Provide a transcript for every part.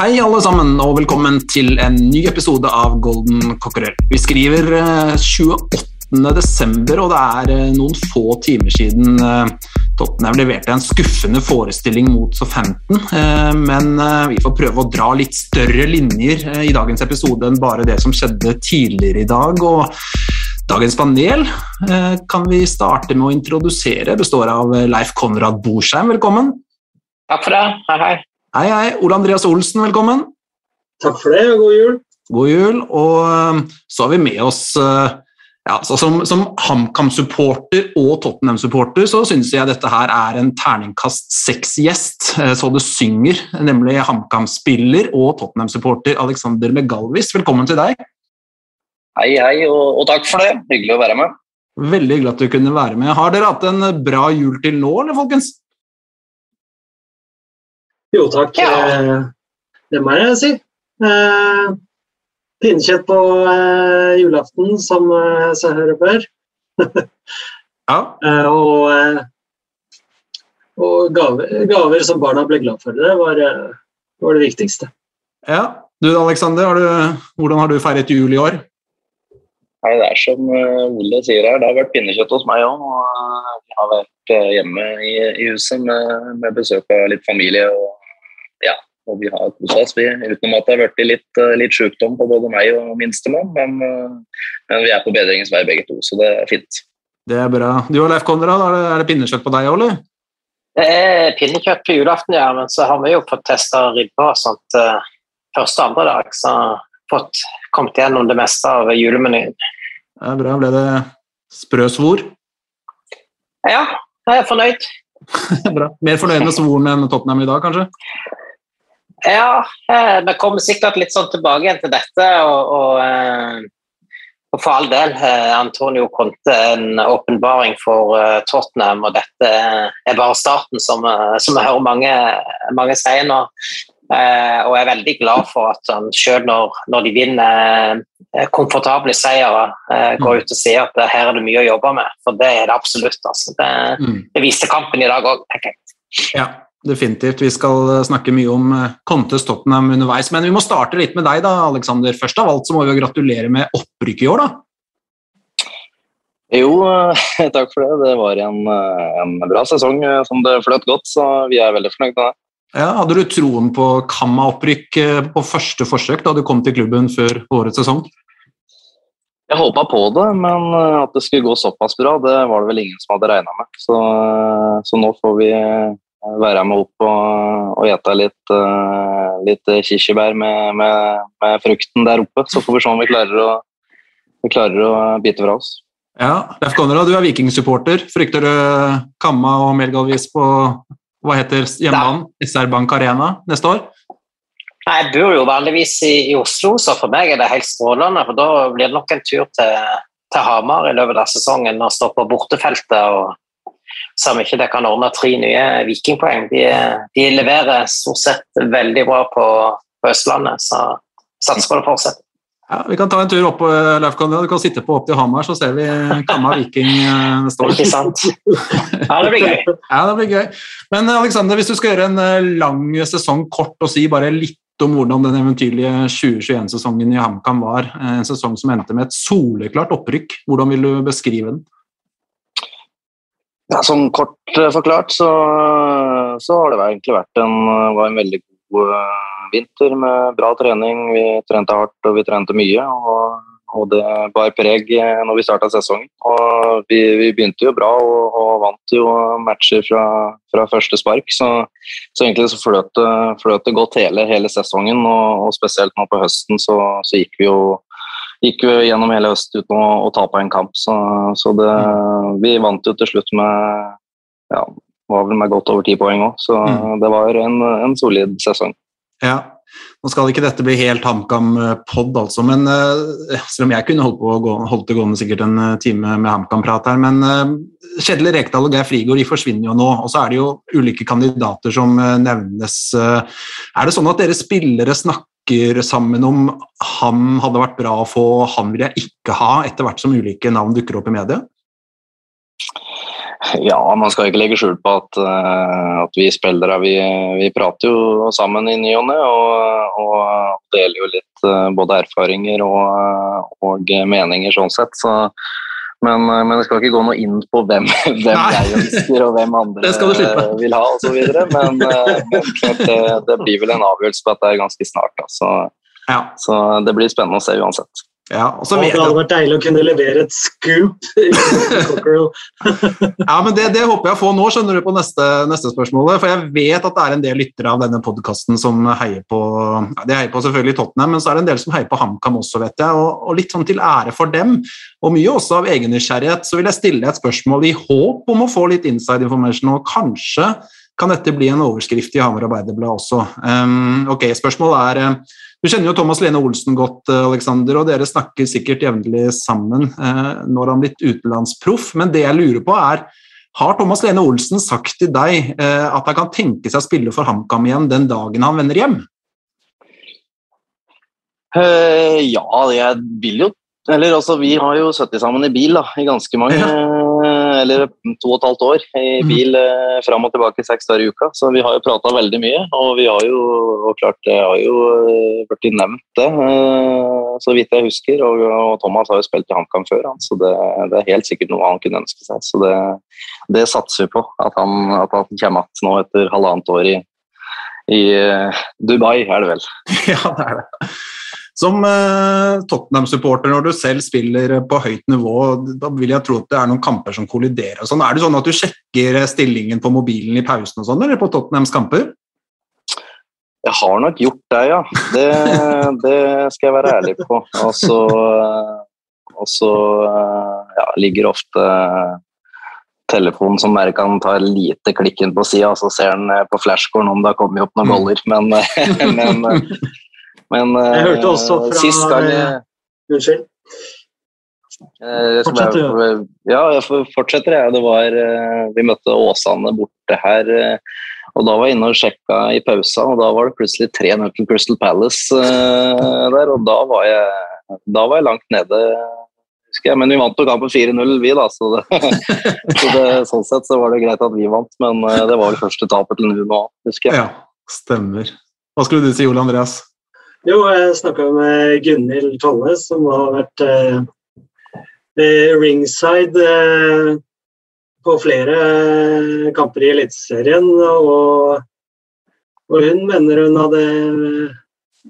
Hei alle sammen, og velkommen til en ny episode av Golden Cockerel. Vi skriver eh, 28. desember, og det er eh, noen få timer siden eh, Tottenham leverte en skuffende forestilling mot Southampton, eh, men eh, vi får prøve å dra litt større linjer eh, i dagens episode enn bare det som skjedde tidligere i dag. og Dagens panel eh, kan vi starte med å introdusere, består av Leif Konrad Borsheim, velkommen. Takk for det. Hei, hei. Hei, hei. Ole Andreas Olsen, velkommen. Takk for det, og god jul. God jul. Og eh, så har vi med oss eh, ja, så Som, som HamKam-supporter og Tottenham-supporter så syns jeg dette her er en terningkast seks-gjest, eh, så det synger. Nemlig HamKam-spiller og Tottenham-supporter Alexander Megalvis. Velkommen til deg. Hei, hei, og, og takk for det. Hyggelig å være med. Veldig hyggelig at du kunne være med. Har dere hatt en bra jul til nå, eller folkens? Jo takk, Ja. eh, det må jeg si. Eh, Pinnekjøtt på eh, julaften, som eh, seg oppe bør. Ja. Eh, og eh, og gaver, gaver som barna ble glad for. Det var, var det viktigste. ja. Du Alexander, hvordan har du feiret jul i år? Nei, det er som Ole sier her, det har vært pinnekjøtt hos meg òg. Og jeg har vært hjemme i, i huset med, med besøk av litt familie. Og ja, og vi har kosa oss, vi. Utenom at det har vært litt, eh, litt sjukdom på både meg og minstemann. Men, eh, men vi er på bedringens vei begge to, så det er fint. Det er bra. Du og Leif Konrad, er det, er det pinnekjøtt på deg òg, eller? Det er pinnekjøtt på julaften, ja, men så har vi jo fått testa ribba og sånt eh, første og andre dag. Så fått kommet gjennom det meste av julemenyen. Det er bra. Ble det sprø svor? Ja, jeg er fornøyd. bra. Mer fornøyd med svoren enn Tottenham i dag, kanskje? Ja, eh, vi kommer sikkert litt sånn tilbake igjen til dette. Og, og, eh, og for all del, eh, Antonio Conte en åpenbaring for Tottenham, og dette er bare starten, som, som jeg hører mange, mange si nå. Og jeg er veldig glad for at han selv når, når de vinner komfortable seire, går ut og sier at her er det mye å jobbe med. For det er det absolutt. Altså. Det, Mm. det viste kampen i dag òg, tenker jeg. Ja, definitivt. Vi skal eh, snakke mye om eh, Contes Tottenham underveis. Men vi må starte litt med deg, da, Alexander. Først av alt så må vi jo gratulere med opprykk i år, da. Jo, eh, takk for det. Det var en, en bra sesong som det fløt godt, så vi er veldig fornøyd med det. Ja, hadde du troen på Kamma-opprykk på første forsøk da du kom til klubben før årets sesong? Jeg håpa på det, men at det skulle gå såpass bra, det var det vel ingen som hadde regna med. Så, så nå får vi være med opp og, og ete litt, uh, litt kirsebær med, med, med frukten der oppe. Så får vi se om vi klarer å, vi klarer å bite fra oss. Ja, Leif Konrad, du er vikingsupporter. Frykter du Kamma og Melgalvis på hva heter hjemmebanen? SR Bank Arena neste år? Nei, Jeg bor jo vanligvis i, i Oslo, så for meg er det helt strålende. For da blir det nok en tur til, til Hamar i løpet av sesongen og stå på bortefeltet. og Om ikke det kan ordne tre nye vikingpoeng. De, de leverer stort sett veldig bra på, på Østlandet, så satser på det fortsetter. Ja, Vi kan ta en tur opp, eh, Leif. Du kan sitte på opp til Hamar, så ser vi Kamma Viking eh, neste år. Ikke sant? Ja, det blir gøy. Ja, det blir gøy. Men Alexander, hvis du skal gjøre en eh, lang sesong kort og si bare litt om hvordan den eventyrlige 2021-sesongen i HamKam var, eh, en sesong som endte med et soleklart opprykk, hvordan vil du beskrive den? Ja, sånn kort eh, forklart så, så har det egentlig vært en, var en veldig god eh, vinter med bra trening. Vi trente hardt og vi trente mye. og, og det bar preg eh, når vi starta sesongen. Og vi, vi begynte jo bra og, og vant jo matcher fra, fra første spark. Så, så egentlig så det, fløt det godt hele, hele sesongen. Og, og spesielt nå på høsten så, så gikk vi jo gikk vi gjennom hele øst uten å, å tape en kamp. Så, så det, vi vant jo til slutt med ja, var vel med godt over ti poeng òg, så Mm. det var en, en solid sesong. Ja. Nå skal ikke dette bli helt HamKam-pod, altså, men uh, selv om jeg kunne holdt, på å gå, holdt det gående sikkert en eh, time med HamKam-prat her, men uh, Kjetil Rekdal og Geir Frigård de forsvinner jo nå, og så er det jo ulike kandidater som uh, nevnes. Uh, er det sånn at dere spillere snakker sammen om han hadde vært bra å få, han vil jeg ikke ha, etter hvert som ulike navn dukker opp i media? Ja, man skal ikke legge skjul på at, eh, at vi spillere vi, vi prater jo sammen i ny og ne, og, og deler jo litt eh, både erfaringer og, og meninger sånn sett. Så, men, eh, men jeg skal ikke gå noe inn på hvem, hvem jeg ønsker og hvem andre vil ha osv. Men, eh, men klart det, det blir vel en avgjørelse på at det er ganske snart. Da. Så, Ja. så det blir spennende å se uansett. Ja og Og det hadde vært deilig å kunne levere et scoop. Ja, men det, det håper jeg å få nå, skjønner du, på neste, neste spørsmål. For jeg vet at det er en del lyttere av denne podkasten som heier på ja, De heier på selvfølgelig Tottenham, men så er det en del som heier på HamKam også, vet jeg. Og, og litt sånn til ære for dem, og mye også av egen nysgjerrighet, så vil jeg stille et spørsmål i håp om å få litt inside information, og kanskje kan dette bli en overskrift i Hamar Arbeiderblad også. Um, ok, spørsmålet er Du kjenner jo Thomas Lene Olsen godt, eh, Alexander, og dere snakker sikkert jevnlig sammen. når nå er han blitt utenlandsproff, men det jeg lurer på er har Thomas Lene Olsen sagt til deg eh, at han kan tenke seg å spille for HamKam igjen den dagen han vender hjem? Eh, ja, jeg vil jo Eller altså, vi har jo sittet sammen i bil da, i ganske mange Eller to og et halvt år i Mhm. bil eh, fram og tilbake seks dager i uka. Så vi har jo prata veldig mye. Og vi har jo og klart det har jo eh, blitt nevnt, det, eh, så vidt jeg husker. Og, og Thomas har jo spilt i HamKam før, han, så det, det er helt sikkert noe han kunne ønske seg. Så det, det satser vi på. At han, at han kommer igjen nå etter halvannet år i, i eh, Dubai, er det vel. Ja, det er det. Som eh, Tottenham-supporter, når du selv spiller på høyt nivå, da vil jeg tro at det er noen kamper som kolliderer. sånn. Er det sånn at du sjekker stillingen på mobilen i pausen og sånn, eller på Tottenhams kamper? Jeg har nok gjort det, ja. Det, det skal jeg være ærlig på. Og så, og så ja, ligger ofte telefonen som bare kan ta lite klikken på sida, og så ser han på flashcoren om det har kommet opp noen Mm. goller. Men, men, men Jeg hørte også fra- sist gang jeg, Unnskyld. Fortsetter du? Ja, jeg fortsetter. Jeg. Det var, eh, vi møtte Åsane borte her. eh, Og da var jeg inne og sjekka i pausa, og da var det plutselig 3-0 til Crystal Palace eh, der. Og da var jeg, da var jeg langt nede, husker jeg. Men vi vant jo kampen 4-0, vi, da. Så, det, så det, sånn sett så var det greit at vi vant. Men eh, det var vel første tapet til Nuno òg, husker jeg. Ja, stemmer. Hva skulle du si, Ole Andreas? Jo, jeg snakka med Gunhild Tolle, som har vært eh, eh, ringside eh, på flere eh, kamper i Eliteserien. Og, og hun mener hun hadde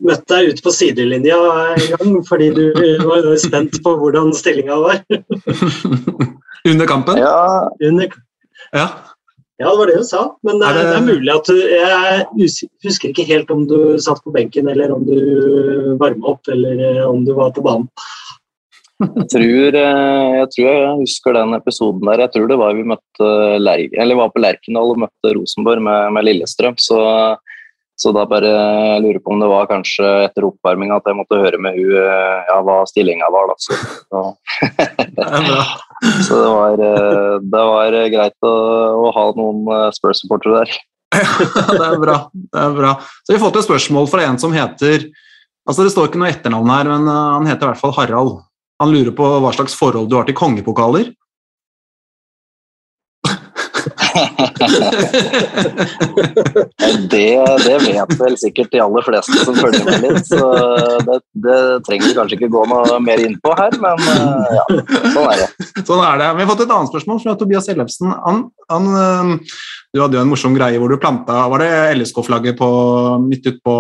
møtt deg ute på sidelinja en gang, fordi du var spent på hvordan stillinga var. Under kampen? Ja, Under, Ja. Ja, det var det hun sa. Men det, Er det- det er mulig at du Jeg husker ikke helt om du satt på benken, eller om du varma opp, eller eh, om du var på banen. Jeg tror, eh, jeg tror jeg husker den episoden der. Jeg tror det var vi møtte Ler eller var på Lerkendal og møtte Rosenborg med, med Lillestrøm. Så, så da bare jeg lurer på om det var kanskje etter oppvarminga at jeg måtte høre med hun eh, ja, hva stillinga var. Da. Så, så, Det var, eh, det var greit å, å ha noen eh, Spurs-supportere der. det er bra. det er bra. Så vi har fått et spørsmål fra en som heter altså Det står ikke noe etternavn her, men han heter i hvert fall Harald. Han lurer på hva slags forhold du har til kongepokaler. Det, det vet vel sikkert de aller fleste som følger med litt, så det, det trenger vi kanskje ikke gå noe mer inn på her, men eh, ja, sånn er det. Sånn er det. Vi har fått et annet spørsmål fra Tobias Ellefsen. Han, han, øh, du hadde jo en morsom greie hvor du planta Var det LSK-flagget på, midt ute på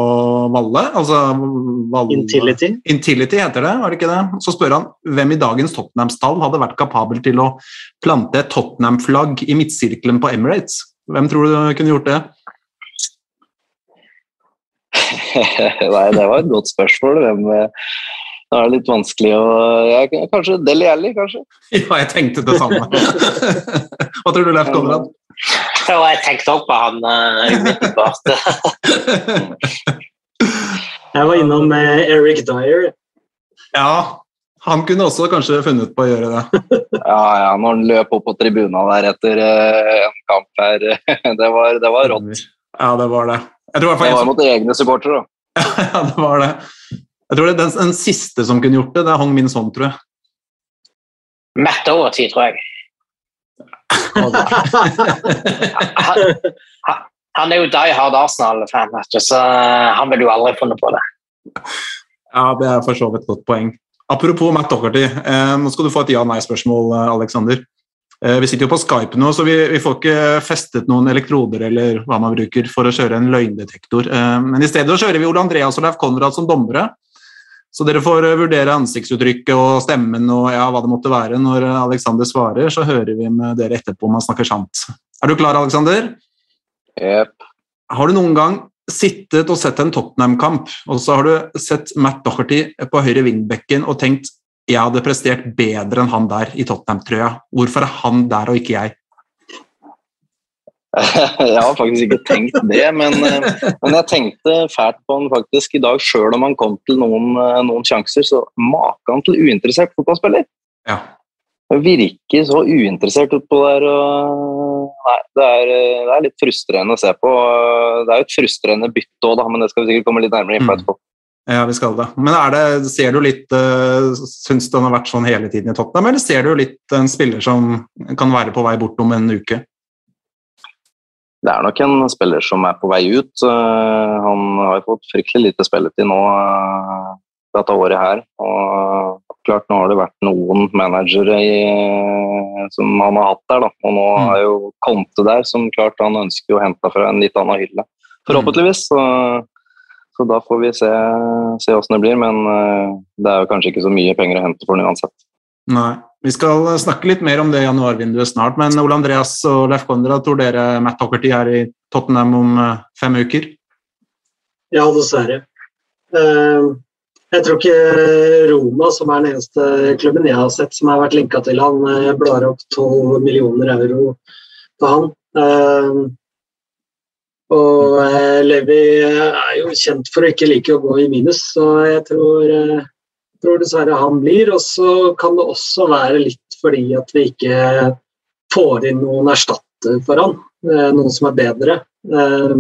Valle? Altså, Valle Intility. Intility heter det, var det ikke det? Så spør han hvem i dagens Tottenham-stall hadde vært kapabel til å plante et Tottenham-flagg i midtsirkelen på Emirates. Hvem tror du kunne gjort det? Nei, det var et godt spørsmål. Hvem, eh, det er litt vanskelig å ja, Kanskje Deli Alli, kanskje? Ja, jeg tenkte det samme. Hva tror du, Leif Konrad? For jeg tenkte også på han eh, umiddelbart. Jeg var innom eh, Eric Dyer. ja, han kunne også kanskje funnet på å gjøre det. Ja, ja, når han løp opp på tribuna der etter eh, en kamp her, det var, det var rått. Ja, det var det. Jeg tror Det var mot egne supportere, da. ja, det var det. Jeg tror det, den, den siste som kunne gjort det, det er Hong Min Son, tror jeg. Matt Doherty, tror jeg. Han, han, er jo die hard Arsenal-fan, så han ville jo aldri funnet på det. Ja, det er for så vidt et godt poeng. Apropos Matt Docherty, eh, nå skal du få et ja-nei-spørsmål, eh, Alexander. Eh, vi sitter jo på Skype nå, så vi, vi får ikke festet noen elektroder eller hva man bruker for å kjøre en løgndetektor. Men i stedet så kjører vi Ole Andreas og Leif Konrad som dommere. Så dere får eh, vurdere ansiktsuttrykket og stemmen og ja, hva det måtte være. Når eh, Alexander svarer, så hører vi med dere etterpå om han snakker sant. Er du klar, Alexander? Jep. Har du noen gang sittet og sett en Tottenham-kamp, og så har du sett Matt Docherty på høyre vindbekken og tenkt jeg hadde prestert bedre enn han der i Tottenham-trøya. Hvorfor er han der og ikke jeg? Jeg har faktisk ikke tenkt det, men, eh, men jeg tenkte fælt på han faktisk i dag, sjøl om han kom til noen, eh, noen sjanser. Så maken til uinteressert fotballspiller. Ja. Virker så uinteressert utpå der. Og, nei, det er, eh, det er litt frustrerende å se på. Det er jo et frustrerende bytte òg, men det skal vi sikkert komme litt nærmere inn på Mm. etterpå. Ja, vi skal det. Men er det, ser du litt Syns du han har vært sånn hele tiden i Tottenham, eller ser du litt en spiller som kan være på vei bort om en uke? Det er nok en spiller som er på vei ut. Eh, Han har fått fryktelig lite spilletid nå eh, dette året her. Og klart Nå har det vært noen managere i, som han har hatt der, da. og nå Mm. er jo Conte der, som klart han ønsker å hente fra en litt annen hylle. Forhåpentligvis. Så, så da får vi se, se hvordan det blir. Men eh, det er jo kanskje ikke så mye penger å hente for den uansett. Nei. Vi skal snakke litt mer om det januarvinduet snart, men Ole Andreas og Leif Konrad, tror dere Matt Hockerty er i Tottenham om eh, fem uker? Ja, dessverre. Eh, Jeg tror ikke Roma, som er den eneste klubben jeg har sett som har vært linka til han, eh, blar opp 12 millioner euro på han. Eh, Og eh, Levi er jo kjent for å ikke like å gå i minus, så jeg tror, eh, tror dessverre han blir. Og så kan det også være litt fordi at vi ikke får inn noen erstatter for han. eh, Noen som er bedre. Eh,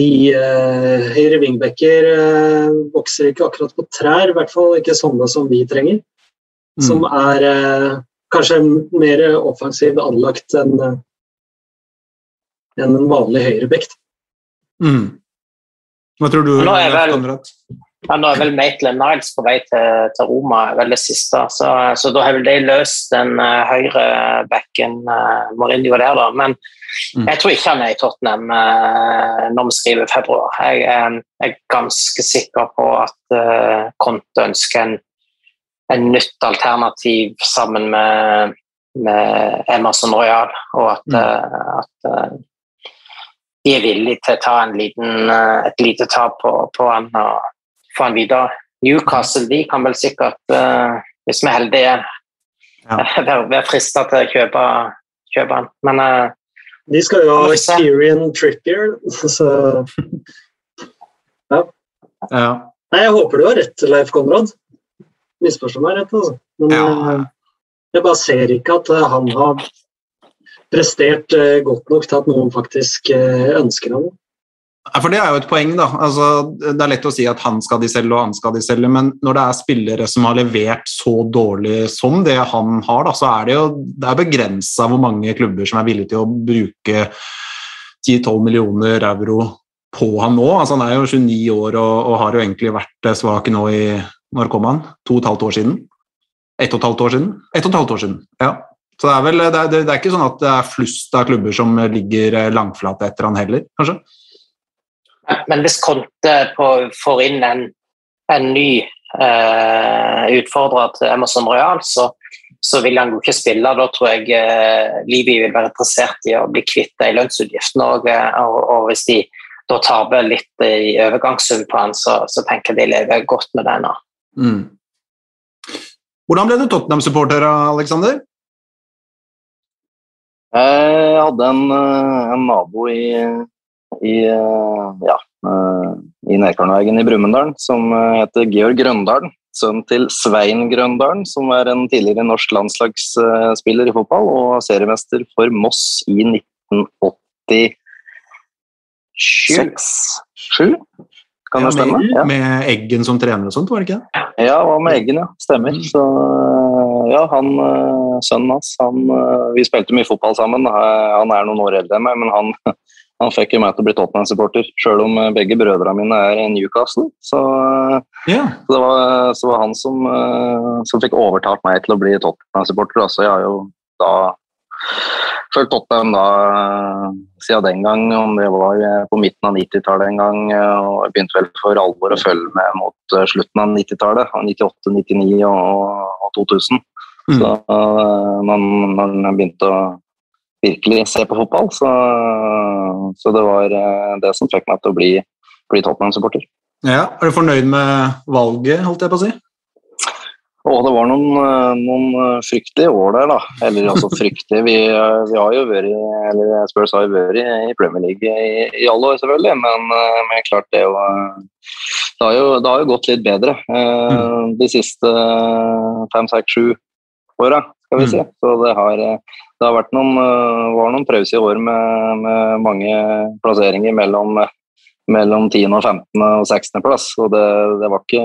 De eh, høyre vingbekker vokser ikke akkurat på trær, i hvert fall ikke sånne som vi trenger. Som er eh, kanskje mer offensivt anlagt enn en vanlig høyrebekk. Mm. Hva tror du, Nå er vel-? Ja, nå er vel Maitland Niles på vei til, til Roma, vel det siste. Så, så da har vel de løst den uh, høyre backen uh, Mourinho der, da. Men Mm. jeg tror ikke han er i Tottenham uh, når vi skriver februar. Jeg, um, jeg er ganske sikker på at uh, Conte ønsker en, en nytt alternativ sammen med, med Emerson Royal, og at, eh, at eh, de er villige til å ta en liten, eh, et lite tap på, på han og få han videre. Newcastle de kan vel sikkert, uh, hvis vi er heldige, Ja. være, være frista til å kjøpe, kjøpe han. Men uh, De skal jo ha. Kieran Trippier, så Ja. Nei, jeg håper du har rett, Leif Konrad. Misforstå meg rett, altså. Men Ja. eh, jeg bare ser ikke at han har prestert godt nok til at noen faktisk ønsker ham. For Det er jo et poeng. da. Altså, det er lett å si at han skal de selge og han skal de selge, men når det er spillere som har levert så dårlig som det han har, da, så er det jo det begrensa hvor mange klubber som er villige til å bruke 10-12 millioner euro på han nå. Altså, han er jo 29 år og, og har jo egentlig vært svak nå i Når kom han? To og et halvt år siden? Ett og et halvt år siden? Ett og et halvt år siden, ja. Så det er vel, det er, det er ikke sånn at det er flust av klubber som ligger langflate etter han heller, kanskje? Men hvis Conte på, får inn en, en ny eh, utfordrer til Emerson Royal, så, så vil han jo ikke spille. Da tror jeg eh, Livi vil være interessert i å bli kvitt de lønnsutgiftene. Og, eh, og, og hvis de da taper litt i overgangssum på han, så, så tenker jeg de lever godt med det nå. Mm. Hvordan ble du Tottenham-supporter, Alexander? Jeg hadde en, eh, en nabo i, i eh, ja, eh, i Nedkarnvegen i Brumunddal som eh, heter Georg Grøndalen. Sønn til Svein Grøndalen, som er en tidligere norsk landslagsspiller i fotball og seriemester for Moss i 1987. Sju? Kan det stemme? med, Ja. med Eggen som trener og sånt, var det ikke det? Ja, hva med Eggen, ja. Stemmer. Så ja, han, sønnen hans, han Vi spilte mye fotball sammen. Han er noen år eldre enn meg, men han, han fikk jo meg til å bli Tottenham-supporter, sjøl om øh, begge brødrene mine er i Newcastle. Så, Ja. så det var, så var han som, øh, som fikk overtalt meg til å bli Tottenham-supporter. Så jeg har jo da fulgt Tottenham da øh, siden den gang, om det var på midten av 90-tallet en gang. Og jeg begynte vel for alvor å følge med mot slutten av 90-tallet. 98, 99 og, og 2000. Mm. Så når, man begynte å virkelig se på fotball, så, så det var øh, det som fikk meg til å bli, bli Tottenham-supporter. ja. Er du fornøyd med valget, holdt jeg på å si? Og det var noen, øh, noen øh, fryktelige år der, da. Eller altså fryktelige. Vi, vi har jo vært eller Spurs har jo vært i i Premier League i, i alle år, selvfølgelig. Men, men klart det, jo, det, har jo, det har jo gått litt bedre øh, de siste fem, seks, sju åra, skal vi Mm. si. Så det har, det har vært noen, øh, var noen trausige år med, med mange plasseringer mellom, mellom 10. og 15. og 16. plass. Og det, det var ikke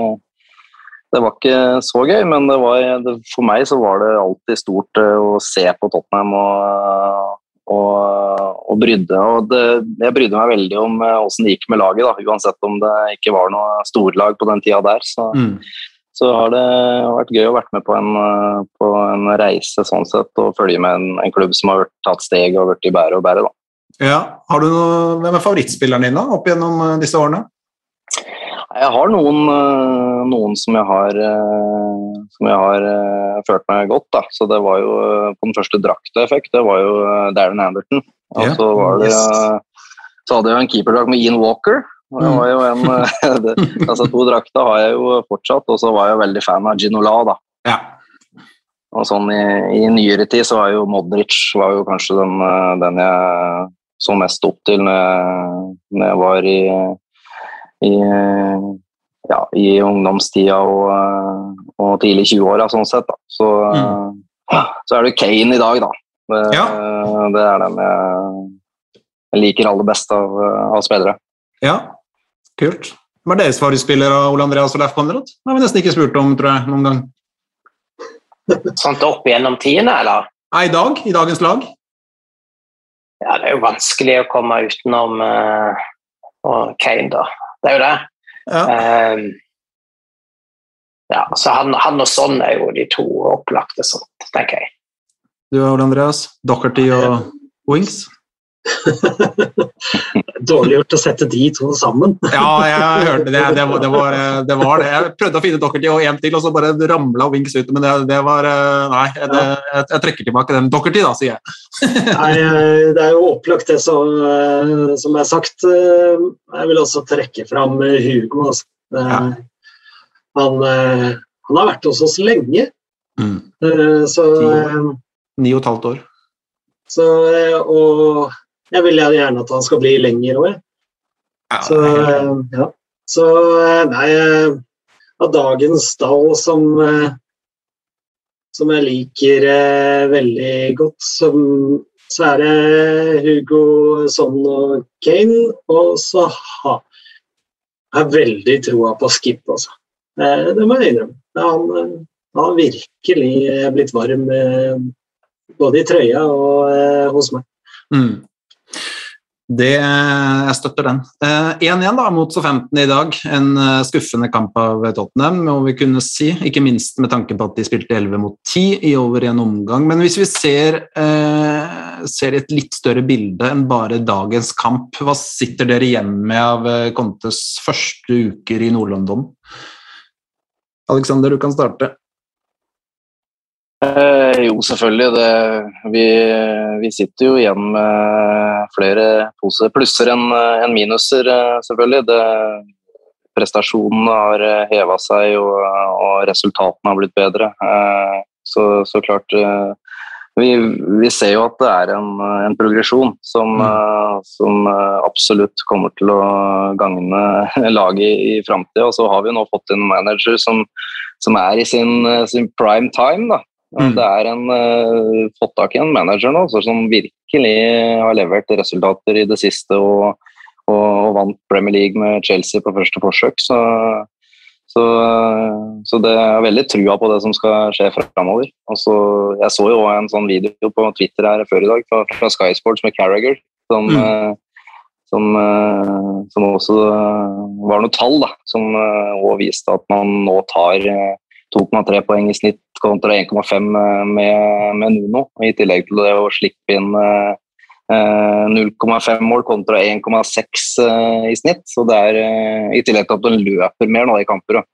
det var ikke så gøy, men var, det, for meg så var det alltid stort eh, å se på Tottenham og, og, og brydde. Og jeg brydde meg veldig om eh, åssen det gikk med laget, da, uansett om det ikke var noe storlag på den tida der. Så, Mm. Så har det vært gøy å være med på en, eh, på en reise sånn sett, og følge med en, en klubb som har vært, tatt steg og vært i bære og bære. Ja. Har du noe, hvem er favorittspilleren din da, opp gjennom eh, disse årene? Jeg har noen, øh, noen som jeg har, som jeg har følt meg godt. Da. Så det var jo På den første drakta jeg fikk, det var jo Darren Anderton. Og Ja, så var det Så hadde jeg en keeperdrakt med Ian Walker. Det Mm. var jo en, øh, det, altså To drakter har jeg jo fortsatt, og så var jeg veldig fan av Ginola. da. Ja. Og sånn i, i nyere tid så var jo Modric var jo kanskje den, øh, den jeg så mest opp til når jeg, når jeg var i, i, ja, i ungdomstida og, øh, og tidlig 20-åra, sånn sett. Da. Så, mm. så er det Kane i dag, da. Det, Ja. det er den jeg, liker aller best av, øh, av spillere. ja. Kult. Hva er deres favorittspiller av Ole Andreas og Leif Konrad? Det har vi nesten ikke spurt om, tror jeg, noen gang. Sånt opp gjennom tidene, eller? Nei, i dag, i dagens lag. Ja, det er jo vanskelig å komme utenom uh, Kane, da. Det er jo det. Ja. Um, ja, så han, han og Son er jo de to opplagte, sånn, tenker jeg. Du og Ole Andreas. Dockerty og Wings. Dårlig gjort å sette de to sammen. Ja, jeg hørte det. Det var det. Var, det, var det. Jeg prøvde å finne Dockerty og en til, og så bare ramla Wings ut. Men det, det var eh, Nei, det, jeg, jeg trekker tilbake den. Dockerty, da, sier jeg. Nei, eh, det er jo opplagt det som, eh, som er sagt. Jeg vil også trekke fram Hugo. Altså. Ja. Han, han har vært hos oss lenge, Mm. så, Ni og et halvt år. så Og jeg vil gjerne at han skal bli lenger òg. Ja, Så, eh, ja. så eh, nei eh, Av dagens stall som som jeg liker veldig godt, som, så er det Hugo Son og Kane. Og så har jeg veldig troa på Skip, altså. Det må jeg innrømme. Han, har virkelig blitt varm både i trøya og hos meg. Mm. Det, jeg støtter den. Eh, 1-1 da, mot Southampton i dag. En eh, skuffende kamp av Tottenham, må vi kunne si. Ikke minst med tanke på at de spilte 11 mot 10 i over en omgang. Men hvis vi ser, eh, ser et litt større bilde enn bare dagens kamp, hva sitter dere igjen med av eh, Contes første uker i Nord-London? Alexander, du kan starte. Eh, jo, selvfølgelig. Det, vi, vi sitter jo igjen med flere pose plusser enn en minuser, eh, selvfølgelig. Det, prestasjonene har heva seg, og, og resultatene har blitt bedre. Eh, så, så klart eh, vi, vi ser jo at det er en, en progresjon som, eh, som eh, absolutt kommer til å gagne laget i, i framtida. Og så har vi nå fått en manager som, som er i sin, eh, sin prime time. da. Mm. Det er en, uh, fått tak i en manager nå som virkelig har levert resultater i det siste og, og, og vant Premier League med Chelsea på første forsøk. Så, så, så det er veldig trua på det som skal skje framover. Altså, jeg så jo en sånn video på Twitter her før i dag fra, fra Sky Sports med Carragher, som, Mm. eh, som, eh, som også var noe tall da, som også viste at man nå tar 2,3 poeng i snitt kontra 1,5 med, med Nuno. I tillegg til det å slippe inn eh, eh, 0,5 mål kontra 1,6 eh, i snitt. Så det er eh, I tillegg til at den løper mer nå i kamper. Eh,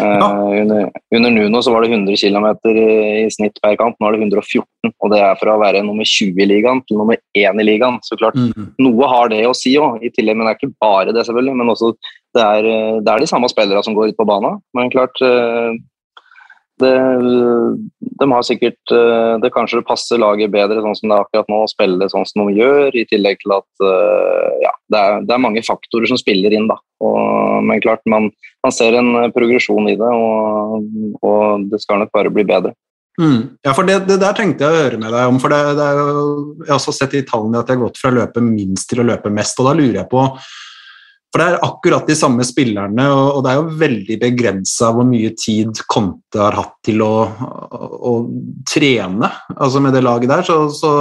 Ja. under, under Nuno så var det 100 km i snitt per kamp, nå er det 114. Og det er fra å være nummer 20 i ligaen til nummer 1 i ligaen. Så klart, Mm. noe har det å si òg, i tillegg, men det er ikke bare det, selvfølgelig. Men også det er, eh, det er de samme spillerne som går ut på banen. Men klart eh, det, De har sikkert eh, Det kanskje passer laget bedre sånn som det er akkurat nå, å spille sånn som de gjør, i tillegg til at ja, det er, det er mange faktorer som spiller inn. da. Og, men klart, man, man ser en progresjon i det, og, og det skal nok bare bli bedre. Mm. Ja, for det, det der tenkte jeg å høre med deg om. for det, det jo, Jeg har også sett i tallene at jeg har gått fra å løpe minst til å løpe mest. og Da lurer jeg på For det er akkurat de samme spillerne, og, det er jo veldig begrensa hvor mye tid Conte har hatt til å, å trene altså med det laget der. Så, så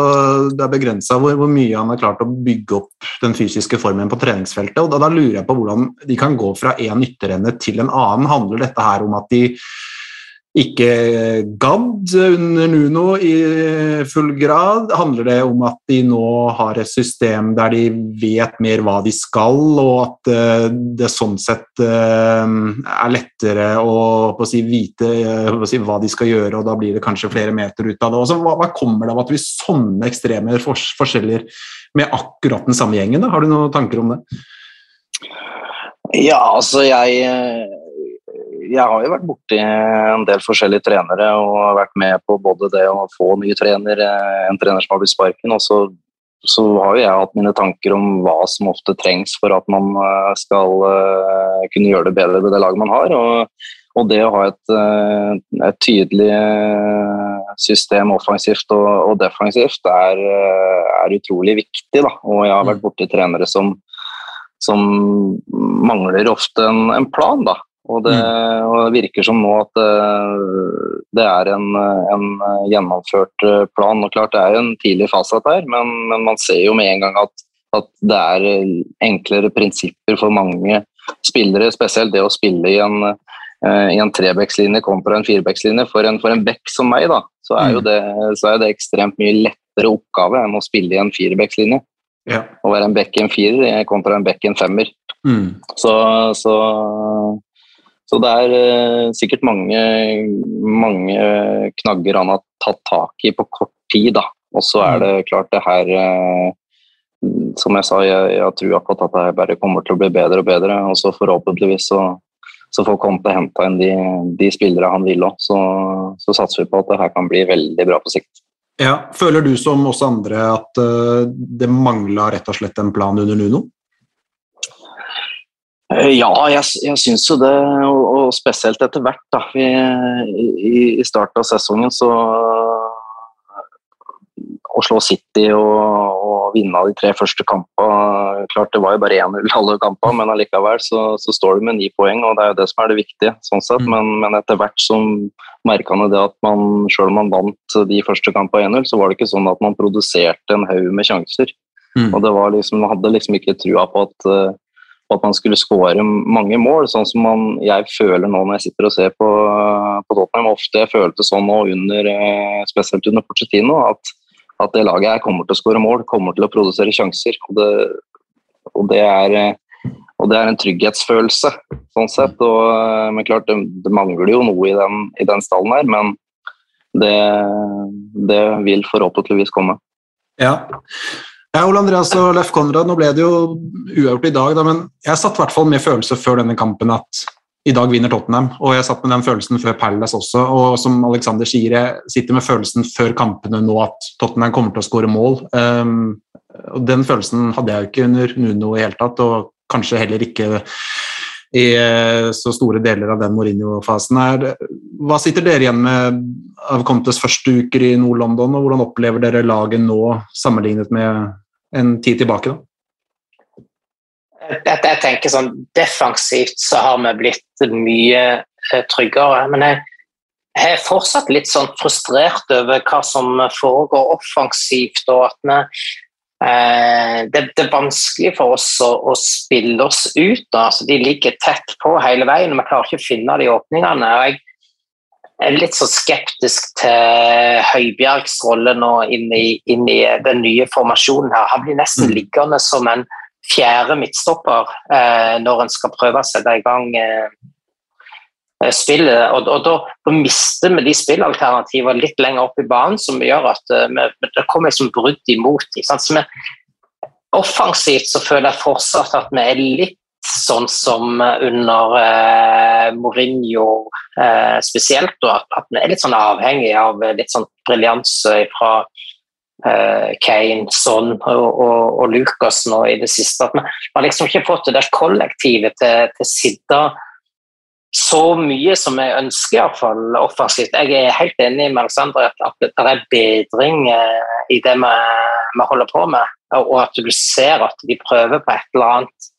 det er begrensa hvor, hvor mye han har klart å bygge opp den fysiske formen på treningsfeltet. og Da, da lurer jeg på hvordan de kan gå fra én ytterende til en annen. Handler dette her om at de ikke gadd under Nuno i full grad? Handler det om at de nå har et system der de vet mer hva de skal, og at eh, det sånn sett eh, er lettere å, å si, vite eh, å si, hva de skal gjøre, og da blir det kanskje flere meter ut av det? Også, hva, hva kommer det av at vi sånne ekstreme forskjeller med akkurat den samme gjengen? Da? Har du noen tanker om det? Ja, altså jeg Jeg har jo vært borti en del forskjellige trenere og vært med på både det å få ny trener, en trener som har blitt sparken, og så, så har jo jeg hatt mine tanker om hva som ofte trengs for at man eh, skal eh, kunne gjøre det bedre med det laget man har. og og det å ha et, eh, et tydelig eh, system offensivt og, og defensivt er, eh, er utrolig viktig. Da. Og jeg har vært borti trenere som, som mangler ofte en, en plan. Da. Og det, og det virker som nå at eh, det er en, en gjennomført eh, plan. Og klart Det er jo en tidlig fase her, men, men man ser jo med en gang at, at det er eh, enklere prinsipper for mange spillere, spesielt det å spille i en, i en trebekslinje kontra en firebekslinje. For en, for en bekk som meg, da, så er jo det, så er det ekstremt mye lettere oppgave enn å spille i en firebekslinje. Ja. Å være en bekk i en firer kontra en bekk i en femmer. Mm. Så, så, så det er eh, sikkert mange, mange knagger han har tatt tak i på kort tid. Da. Og så er det klart det her eh, Som jeg sa, jeg, jeg tror akkurat at det bare kommer til å bli bedre og bedre. Og så forhåpentligvis så, så får Conte henta inn de, de spillere han vil òg. Så, så satser vi på at det her kan bli veldig bra på sikt. Ja, Føler du som oss andre at eh, det mangla rett og slett en plan under Nuno? Eh, Ja, jeg, jeg syns jo det, og, og spesielt etter hvert. da. Vi, i, I starten av sesongen så Å slå City og, og vinne de tre første kampene Klart det var jo bare 1-0 alle kampene, men allikevel så, så står du med ni poeng, og det er jo det som er det viktige. sånn sett. Mm. Men, men etter hvert så merka han det at man, selv om man vant de første kampene 1-0, så var det ikke sånn at man produserte en haug med sjanser. Mm. Og det var liksom, Man hadde liksom ikke trua på at eh, at man skulle skåre mange mål, sånn som man, jeg føler nå når jeg sitter og ser på, på Tottenham. Ofte jeg følte sånn nå, under, eh, spesielt under Pochettino, at, at det laget her kommer til å skåre mål, kommer til å produsere sjanser. Og det, og det, er, eh, og det er en trygghetsfølelse, sånn sett. Og, eh, men klart, det, det mangler jo noe i den, i den stallen her, men det, det vil forhåpentligvis komme. Ja. Ja, Ole Andreas og Leif Konrad, nå ble det jo uavgjort i dag, da, men jeg satt i hvert fall med følelse før denne kampen at i dag vinner Tottenham, og jeg satt med den følelsen før Palace også. Og som Alexander sier, jeg sitter med følelsen før kampene nå at Tottenham kommer til å skåre mål. Um, og Den følelsen hadde jeg jo ikke under Nuno i hele tatt, og kanskje heller ikke i eh, så store deler av den Mourinho-fasen. her. Hva sitter dere igjen med av Contes første uker i Nord-London, og hvordan opplever dere laget nå sammenlignet med en tid tilbake? da? jeg, jeg tenker sånn Defensivt så har vi blitt mye eh, tryggere. Men jeg, jeg, er fortsatt litt sånn frustrert over hva som foregår offensivt. og at vi, eh, det, det, er vanskelig for oss å, å spille oss ut. Altså, de ligger tett på hele veien, og vi klarer ikke å finne de åpningene. og jeg er litt så skeptisk til Høibjergs rolle nå inn i, inn i, den nye formasjonen. her. Han blir nesten mm. liggende som en fjerde midtstopper eh, når en skal prøve å sette i gang eh, spillet. Og, og da, da, mister vi de spillalternativene litt lenger opp i banen, som gjør at uh, vi, det kommer liksom brudd imot dem. Så vi, offensivt så føler jeg fortsatt at vi er litt sånn som under eh, Mourinho eh, spesielt, og at, at, vi er litt sånn avhengig av litt sånn briljanse fra eh, Kane, Son og, og, og, Lucas nå i det siste. At vi har liksom ikke fått det der kollektivet til, til Sidda så mye som jeg ønsker, iallfall offensivt. Jeg er helt enig med Alexander at, at det er bedring uh, i det vi, vi, holder på med, og at du ser at de prøver på et eller annet.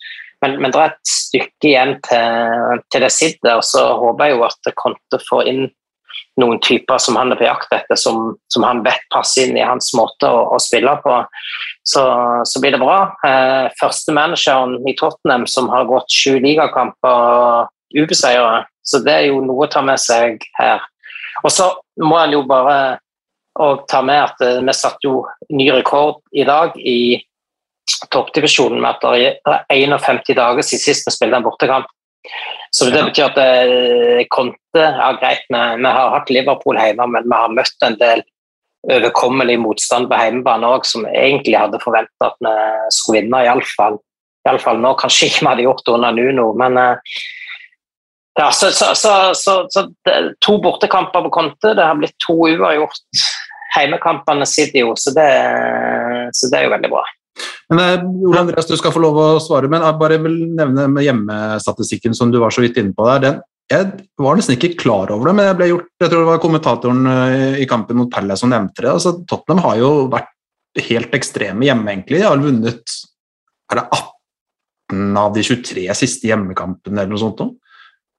Men, men det er et stykke igjen til, til det sitter, og så håper jeg jo at Conte får inn noen typer som han er på jakt etter, som, som han vet passer inn i hans måte å, å spille på, så, så, blir det bra. Eh, første manageren i Tottenham som har gått sju ligakamper ubeseiret, så det er jo noe å ta med seg her. Og så må en jo bare ta med at eh, vi satte jo ny rekord i dag i toppdivisjonen med at det er 51 dager siden sist vi spilte en bortekamp. Så det betyr at eh, Conte ja, greit, vi, vi, har hatt Liverpool hjemme, men vi har møtt en del overkommelig motstand på hjemmebane òg, som vi egentlig hadde forventa at vi skulle vinne, iallfall. Iallfall nå. Kanskje ikke vi hadde gjort det under Nuno, men eh, ja, så, så, så, så det, to bortekamper på Conte. Det har blitt to uavgjort. Heimekampene sitter jo, så det, så det er jo veldig bra. Men eh, Ole Andreas, du skal få lov å svare, men jeg bare vil nevne med hjemmestatistikken som du var så vidt inne på der. Den, jeg var nesten ikke klar over det, men jeg ble gjort, jeg tror det var kommentatoren eh, i kampen mot Palace som nevnte det. altså Tottenham har jo vært helt ekstreme hjemme, egentlig. De har vunnet er det 18 av de 23 siste hjemmekampene eller noe sånt.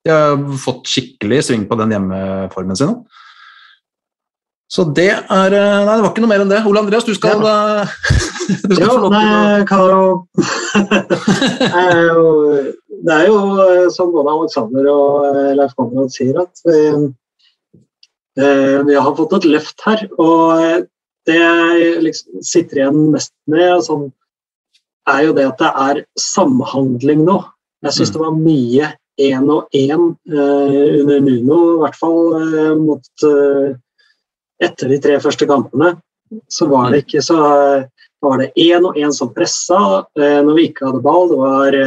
De har fått skikkelig sving på den hjemmeformen sin. Så det er eh, Nei, det var ikke noe mer enn det. Ole Andreas, du skal, ja. du skal jo, nei, jo Det er jo eh, som både Alexander og eh, Leif Konrad sier, at vi, vi, har fått et løft her. Og det jeg liksom sitter igjen mest med, sånn, er jo det at det er samhandling nå. Jeg syns mm. det var mye én og én under Nuno, i hvert fall mot etter de tre første kampene så var det ikke så var det én og én som pressa eh, når vi ikke hadde ball. Det var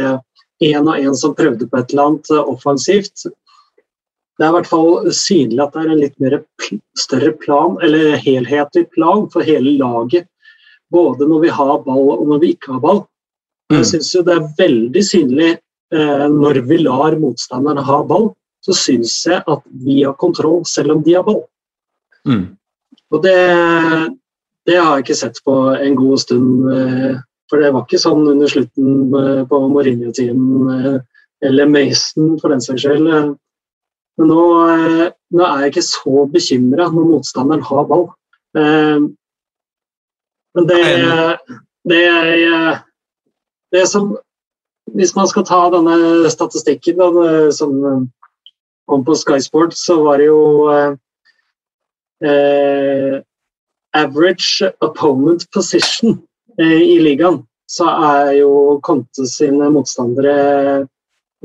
én og én som prøvde på et eller annet eh, offensivt. Det er i hvert fall synlig at det er en litt mer større plan, eller helhetlig plan for hele laget. Både når vi har ball og når vi ikke har ball. Jeg syns jo det er veldig synlig eh, når vi lar motstanderne ha ball, så syns jeg at vi har kontroll selv om de har ball. Mm. Og det, det, har jeg ikke sett på en god stund. Eh, for det var ikke sånn under slutten eh, på Mourinho-tiden eh, eller Mason for den saks skyld. Men nå, nå, er jeg ikke så bekymra når motstanderen har ball. Men det, det, det som Hvis man skal ta denne statistikken som kom på Sky Sports, så var det jo eh, average opponent position eh, i ligaen, så er jo Conte sine motstandere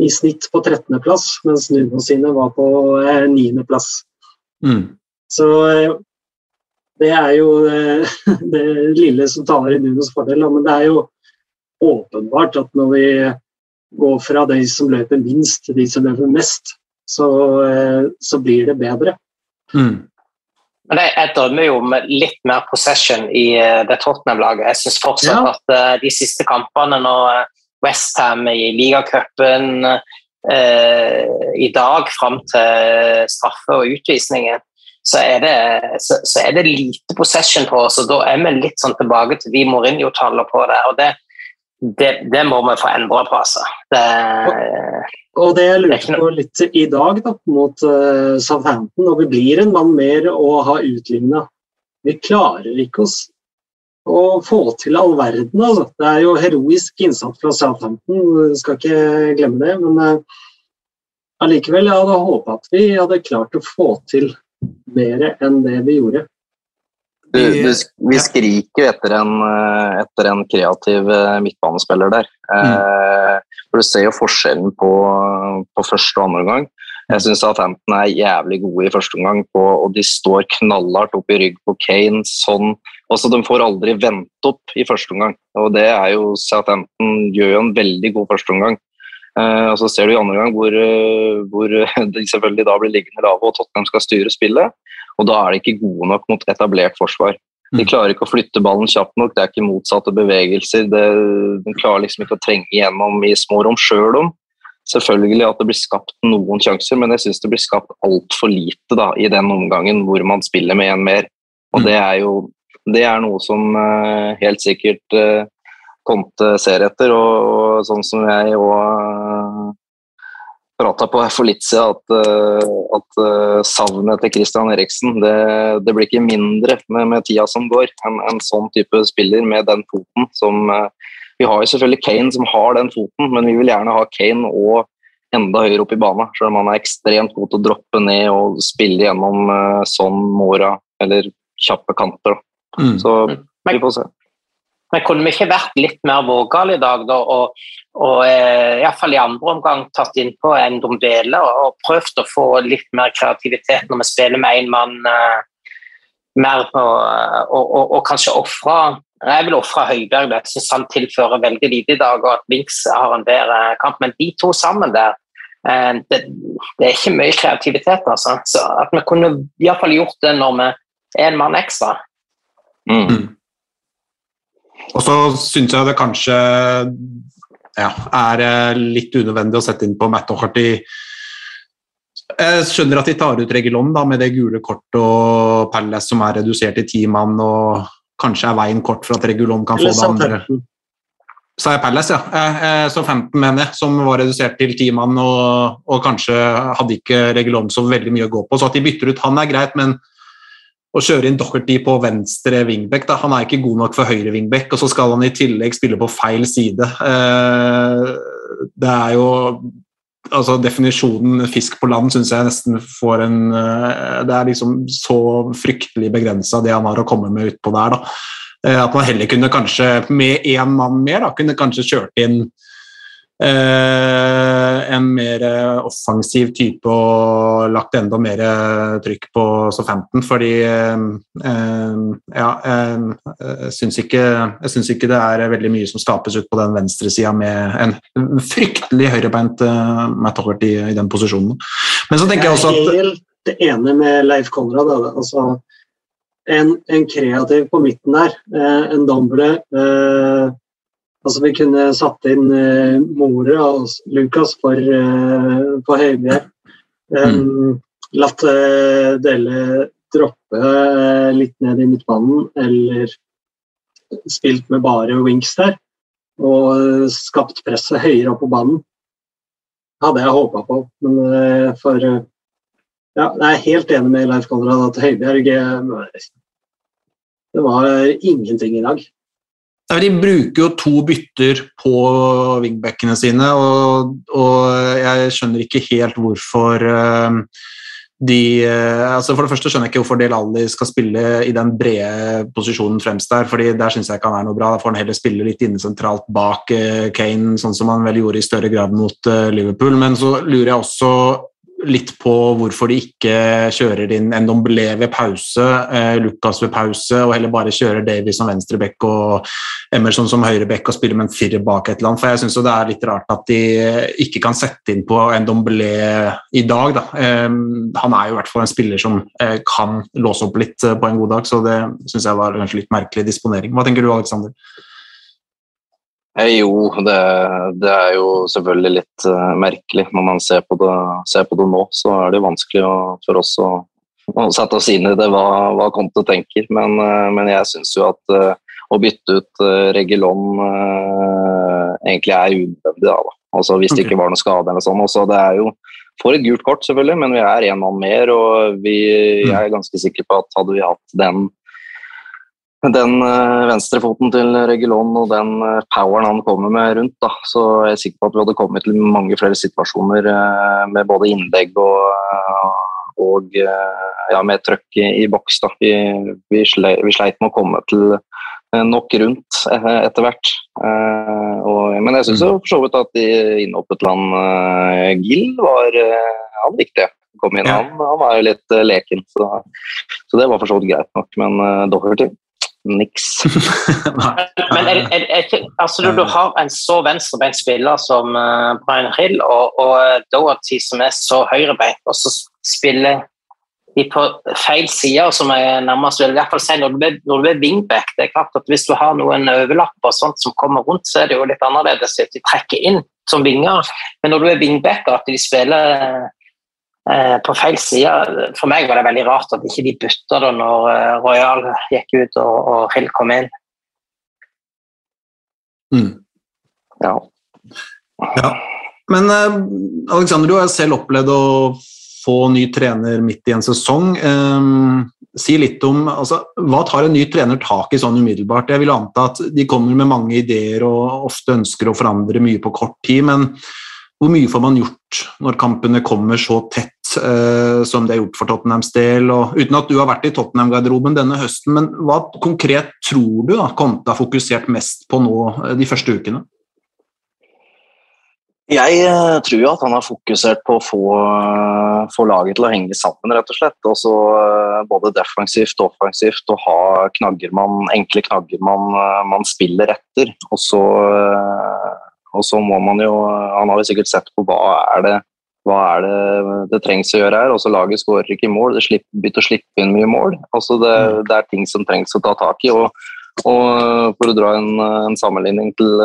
i snitt på 13.-plass, mens Nuno sine var på eh, 9.-plass. Mm. Så eh, det er jo eh, det lille som taler i Nunos fordel, men det er jo åpenbart at når vi går fra de som løper minst, til de som løper mest, så, eh, så blir det bedre. Mm. Men jeg, jeg drømmer jo om litt mer possession i eh, det Tottenham-laget. Jeg syns fortsatt Ja. at uh, de siste kampene når Westham i ligacupen uh, i dag fram til straffe og utvisningen, så er, det, så, så er det lite possession på oss. og Da er vi litt sånn tilbake til de Mourinho-tallene på det. og det, det, det må vi få endra på, altså. Det, Og det jeg lurte på litt i dag da, mot uh, Southampton, når vi blir en mann mer å ha utligna Vi klarer ikke oss å få til all verden. Altså. Det er jo heroisk innsats fra Southampton, vi skal ikke glemme det. Men uh, allikevel, jeg hadde håpa at vi hadde klart å få til mer enn det vi gjorde. Du, du, vi skriker jo etter en, eh, etter en kreativ eh, midtbanespiller der. Mm. for Du ser jo forskjellen på, på første og andre omgang. Jeg syns Hampton er jævlig gode i første omgang, på, og de står knallhardt opp i rygg på Kane. sånn. Også De får aldri vendt opp i første omgang. og det er jo Southampton gjør jo en veldig god første omgang. Eh, og Så ser du i andre omgang hvor, eh, hvor de selvfølgelig da blir liggende lave og Tottenham skal styre spillet. Og da er de ikke gode nok mot etablert forsvar. De Mm. klarer ikke å flytte ballen kjapt nok, det er ikke motsatte bevegelser. Det, de klarer liksom ikke å trenge igjennom i små rom, sjøl om selvfølgelig at det blir skapt noen sjanser, men jeg syns det blir skapt altfor lite da, i den omgangen hvor man spiller med en mer. Og Mm. det er jo det er noe som uh, helt sikkert uh, Conte ser etter, og, og sånn som jeg òg prata på her for litt siden, at, eh, at eh, savnet til Christian Eriksen det, det blir ikke mindre med, med tida som går. En, en sånn type spiller med den foten som eh, Vi har jo selvfølgelig Kane som har den foten, men vi vil gjerne ha Kane og enda høyere opp i banen. Selv om han er ekstremt god til å droppe ned og spille gjennom sånn Mora eller kjappe kanter. Mm. Så vi får se. Men kunne vi ikke vært litt mer vågale i dag da, og, og eh, i hvert fall i andre omgang tatt innpå en Dombele og, prøvd å få litt mer kreativitet når vi spiller med én mann eh, mer på, eh, og, og, og kanskje ofre Jeg vil ofre Høibjerg, jeg syns han tilfører veldig lite i dag, og at Winks har en bedre kamp. Men de to sammen der eh, det, det er ikke mye kreativitet, altså. Så at vi kunne i hvert fall gjort det når vi er en mann ekstra. Mm. Og så syns jeg det kanskje ja, er eh, litt unødvendig å sette inn på Matt O'Harty. Jeg skjønner at de tar ut Regulon da, med det gule kortet og Palace som er redusert til ti mann, og kanskje er veien kort for at Regulon kan få det andre. Sa jeg Palace, ja. Eh, eh, Så 15, mener jeg, som var redusert til ti mann, og, og kanskje hadde ikke Regulon så veldig mye å gå på. Så at de bytter ut han er greit, men å kjøre inn Docherty på venstre wingback da, Han er ikke god nok for høyre wingback, og så skal han i tillegg spille på feil side. Eh, Det er jo altså Definisjonen fisk på land syns jeg nesten får en eh, Det er liksom så fryktelig begrensa, det han har å komme med utpå der. da. Eh, At man heller kunne kanskje, med én mann mer, da, kunne kanskje kjørt inn en mer eh, offensiv type og lagt enda mer eh, trykk på Southampton, fordi eh, eh, ja, eh, jeg syns ikke, jeg syns ikke det er veldig mye som skapes ut på den venstresida med en fryktelig høyrebeint Matt Hogarty i den posisjonen. Men så tenker jeg også Jeg er helt enig med Leif Konrad. Altså, en, en kreativ på midten der, eh, en doble eh, altså Vi kunne satt inn uh, More og Lucas for, uh, på Høibjerg. Um, latt uh, Dele droppe uh, litt ned i midtbanen, eller spilt med bare wings der. Og eh, skapt presset høyere opp på banen. Hadde jeg håpa på, men uh, for eh, ja, jeg er helt enig med Leif Konrad at Høibjerg eh, Det var ingenting i dag. De bruker jo to bytter på wingbackene sine, og, og jeg skjønner ikke helt hvorfor eh, de eh, altså For det første skjønner jeg ikke hvorfor Del Alli skal spille i den brede posisjonen fremst der, fordi der syns jeg ikke han er noe bra. Da får han heller spille litt inne sentralt bak eh, Kane, sånn som han vel gjorde i større grad mot eh, Liverpool. Men så lurer jeg også litt på hvorfor de ikke kjører inn Ndomblé ved pause, eh, Lucas ved pause, og heller bare kjører Davy som venstreback og Emerson som høyreback og spiller med en firer bak et eller annet. For jeg syns det er litt rart at de ikke kan sette inn på Ndomblé i dag. Da. Eh, han er jo i hvert fall en spiller som eh, kan låse opp litt eh, på en god dag, så det syns jeg var kanskje litt merkelig disponering. Hva tenker du, Alexander? Eh, jo, det, det, er jo selvfølgelig litt eh, merkelig. Når man ser på, det, ser på, det, nå, så er det vanskelig å, for oss å, å, sette oss inn i det, hva, hva Conte tenker. Men, eh, men jeg syns jo at uh, å bytte ut Regulon egentlig er unødvendig. Da, da. Altså, hvis det ikke var noe skade eller sånn. Også, det er jo får et gult kort, selvfølgelig, men vi er én mann mer. Og vi, jeg er ganske sikker på at hadde vi hatt den den venstre venstrefoten til Regulon og den uh, poweren han kommer med rundt, da, så er jeg sikker på at vi hadde kommet til mange flere situasjoner uh, med både innlegg og, og ja, med trøkk i, boks. Da. Vi, vi, sleit, vi, sleit med å komme til nok rundt etter hvert. Men jeg syns for så vidt at de innhoppet land han Gill var han viktig. Kom inn, ja. han, han, var jo litt leken, så, så, det var for så vidt greit nok. Men Doherty niks. Men er, er, er, altså, du, du, har en så venstrebeint spiller som uh, Brian Hill og, og uh, Doherty som er så høyrebeint, og så spiller de på feil sider, som jeg nærmest vil i hvert fall si når du, er, når du er wingback. det er klart at Hvis du har noen overlapper og sånt som kommer rundt, så er det jo litt annerledes at de trekker inn som vinger. Men når du er wingback, at de spiller Eh, på feil side. For meg var det veldig rart at ikke de bytta da når eh, Royal gikk ut og, og Hill kom inn. Mm. Ja. ja. Men eh, Alexander, du har selv opplevd å få ny trener midt i en sesong. Um, si litt om altså, Hva tar en ny trener tak i sånn umiddelbart? Jeg vil anta at de kommer med mange ideer og ofte ønsker å forandre mye på kort tid, men hvor mye får man gjort når kampene kommer så tett eh, som det er gjort for Tottenhams del? Og, uten at du har vært i Tottenham-garderoben denne høsten, men hva konkret tror du da Conte har fokusert mest på nå eh, de første ukene? Jeg eh, tror jo at han har fokusert på å få, eh, få, laget til å henge sammen, rett og slett. Også, både defensivt og offensivt, og ha knagger man, enkle knagger man, man spiller etter. Og så må man jo Han har jo sikkert sett på hva er det hva er det det trengs å gjøre her? Også Laget skårer ikke mål, det slipper, begynner å slippe inn mye mål. Altså det, mm. det, er ting som trengs å ta tak i. og, og For å dra en, en sammenligning til,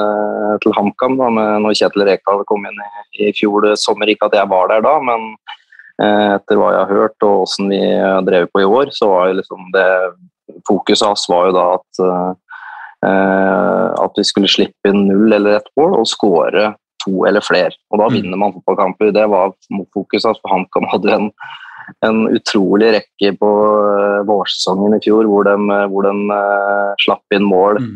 til HamKam, da, med når Kjetil Rekdal kom inn i, i fjor sommer, ikke at jeg var der da, men eh, etter hva jeg har hørt og hvordan vi har drevet på i år, så var jo liksom det fokuset hans var jo da at eh, Eh, at vi skulle slippe inn null eller ett mål og skåre to eller flere. Og da mm. vinner man fotballkamper. Det var fokuset. For HamKam hadde en, en utrolig rekke på uh, vårsesongen i fjor hvor de, hvor de uh, slapp inn mål mm.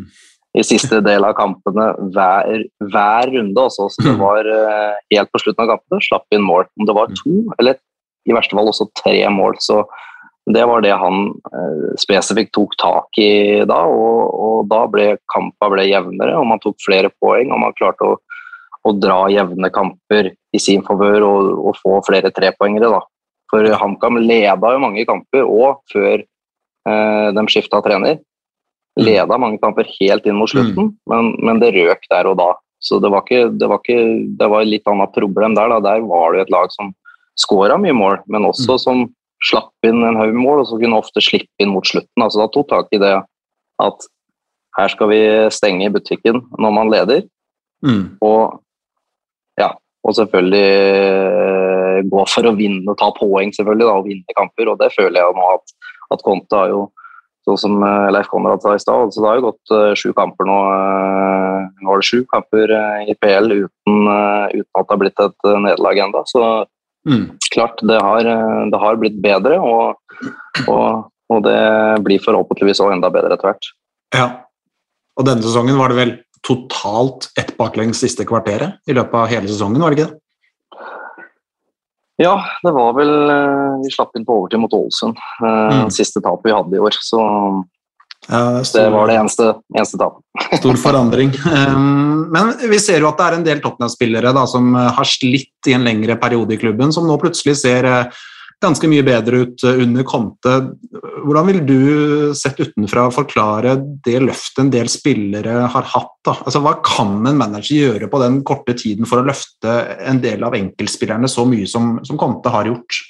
i siste del av kampene hver, hver runde. Også. Så det mm. var uh, helt på slutten av kampene slapp inn mål. Om det var to, eller i verste fall også tre mål, så det var det han eh, spesifikt tok tak i da, og, og da ble kampa ble jevnere, og man tok flere poeng. Og man klarte å, å dra jevne kamper i sin favør og, og, få flere trepoengere. da. For HamKam leda jo mange kamper, og før eh, de skifta trener. Mm. Leda mange kamper helt inn mot slutten, mm. men, men, det røk der og da. Så det var, ikke, det var, ikke, det var litt annet problem der. Da. Der var det et lag som skåra mye mål, men også mm. som slapp inn en haug mål, og så kunne ofte slippe inn mot slutten. Altså, da tok tak i det at her skal vi stenge butikken når man leder. Mm. Og og selvfølgelig eh, gå for å vinne og ta poeng selvfølgelig da, og vinne kamper. og Det føler jeg nå at, at Conte har jo sånn som eh, Leif Konrad sa i stad. Altså, det har jo gått uh, sju kamper nå. Nå var det sju kamper i PL uten, uten, at det har blitt et nederlag ennå. Så Mm. Klart, det har, det har, blitt bedre, og, og, og, det blir forhåpentligvis også enda bedre etter hvert. Ja, og denne sesongen var det vel totalt ett baklengs siste kvarteret i løpet av hele sesongen, var det ikke det? Ja, det var vel eh, Vi slapp inn på overtid mot Ålesund. Eh, mm. Siste tapet vi hadde i år. Så, Ja, Det var det eneste, eneste tapet. Stor forandring. Um, Men vi ser jo at det er en del Tottenham-spillere som har slitt i en lengre periode i klubben, som nå plutselig ser uh, ganske mye bedre ut uh, under Conte. Hvordan vil du sett utenfra forklare det løftet en del spillere har hatt? Da? Altså, hva kan en manager gjøre på den korte tiden for å løfte en del av enkeltspillerne så mye som, som Conte har gjort?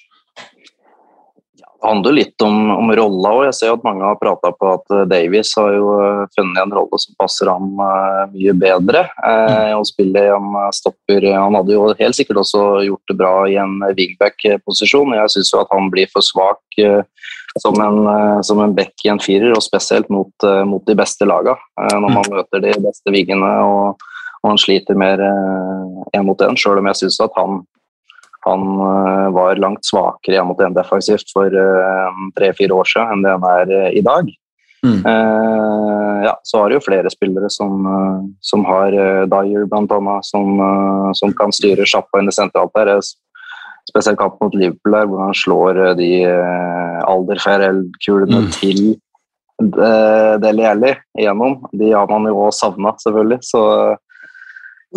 Det handler litt om, om rolla òg. Jeg ser at mange har prata på at eh, Davies har jo eh, funnet en rolle som passer ham eh, mye bedre. Eh, og spiller en stopper Han hadde jo helt sikkert også gjort det bra i en wingback-posisjon. Jeg syns at han blir for svak eh, som en, som en back i en firer, og spesielt mot, mot de beste laga. Eh, når man møter de beste vingene og, og han sliter mer én mot én, sjøl om jeg syns at han han eh, var langt svakere igjen mot en defensivt for eh, tre-fire år siden enn det han er eh, i dag. Mm. Ja, så har det jo flere spillere som, som har Dyer blant annet, som, som kan styre sjappa inn i sentralt der. Spesielt kampen mot Liverpool der, hvor han slår de Alderferel-kulene Mm. til Deli Alli igjennom. De har man jo også savna, selvfølgelig. Så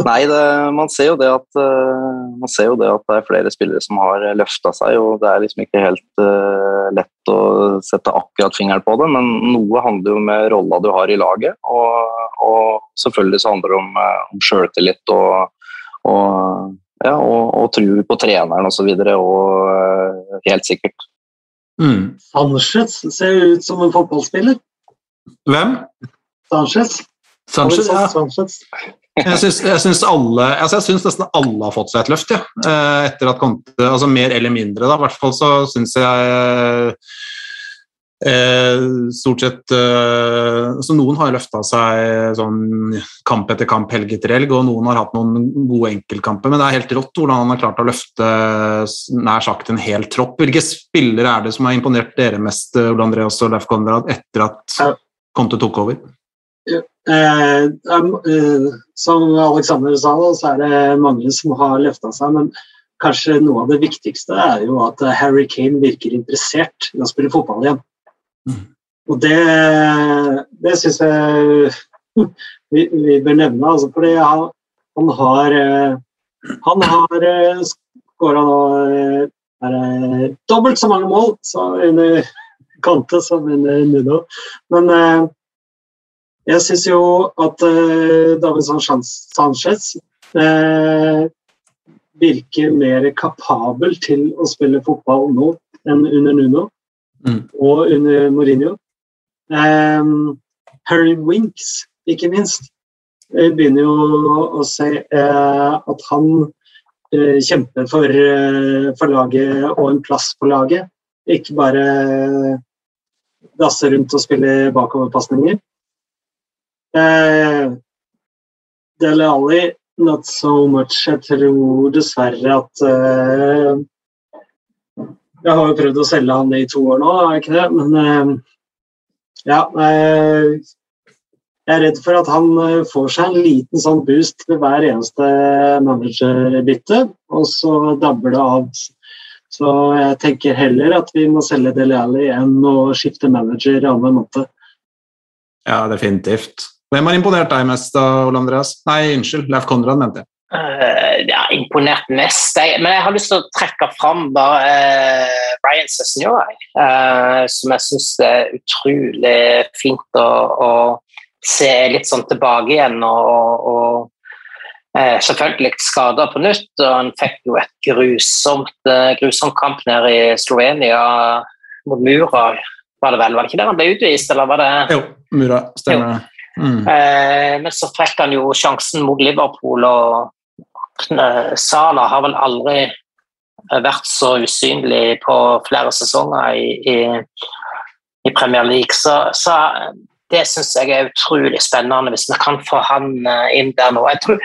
Nei, det, man, ser jo det at, eh, man ser jo det at det er flere spillere som har løfta seg, og det er liksom ikke helt uh, lett å sette akkurat fingeren på det, men noe handler jo med rolla du har i laget, og, og selvfølgelig så handler det om, om sjøltillit og, og, ja, og, og tro på treneren osv., og, så videre, og uh, helt sikkert. Mm. Sanchez ser ut som en fotballspiller. Hvem? Sanchez. Sanchez? Ja. Sanchez. Jeg syns, altså nesten alle har fått seg et løft, ja. Eh, etter at Conte Altså mer eller mindre, da. I hvert fall så syns jeg eh, stort sett eh, Så noen har løfta seg sånn kamp etter kamp, helg etter helg, og noen har hatt noen gode enkeltkamper. Men det er helt rått hvordan han har klart å løfte nær sagt en hel tropp. Hvilke spillere er det som har imponert dere mest, Ole Andreas og Leif Konrad, etter at Conte tok over? Eh, eh, som Alexander sa, da, så er det mange som har løfta seg. Men kanskje noe av det viktigste er jo at eh, Harry Kane virker interessert i å spille fotball igjen. Mm. Og det, det syns jeg vi, vi bør nevne. Altså, fordi han, han har eh, Han har uh, skåra nå eh, er dobbelt så mange mål så under Kante som under Nuno. Men eh, jeg syns jo at uh, David Sanchez uh, virker mer kapabel til å spille fotball nå enn under Nuno Mm. og under Mourinho. Um, Harry Winks, ikke minst, eh, begynner jo å se uh, at han uh, kjemper for, eh, for laget og en plass på laget. Ikke bare dasse rundt og spille bakoverpasninger. Eh, Dele Alli, not so much. Jeg tror dessverre at eh, Jeg har jo prøvd å selge han i to år nå, har jeg ikke det? Men eh, ja. Eh, jeg er redd for at han eh, får seg en liten sånn boost ved hver eneste managerbytte, og så dabber det av. Så jeg tenker heller at vi må selge Dele Alli enn å skifte manager annenhver måned. Ja, definitivt. Hvem har imponert deg mest, da, Ole Andreas? Nei, unnskyld, Leif Konrad mente jeg. Uh, ja, imponert mest. Jeg, men jeg har lyst til å trekke fram bare uh, Brian Sesnior, uh, som jeg syns er utrolig fint å, å se litt sånn tilbake igjen. og, og eh, selvfølgelig skada på nytt. og Han fikk jo et grusomt, eh, grusomt kamp nede i Slovenia mot Mura. Var det vel, var det ikke der han ble utvist, eller var det Jo, Mura. Stemmer det. Mm. Eh, men så fikk han jo sjansen mot Liverpool, og Sala har vel aldri eh, vært så usynlig på flere sesonger i, i, i Premier League. Så, så det syns jeg er utrolig spennende, hvis vi kan få han eh, inn der nå. Jeg tror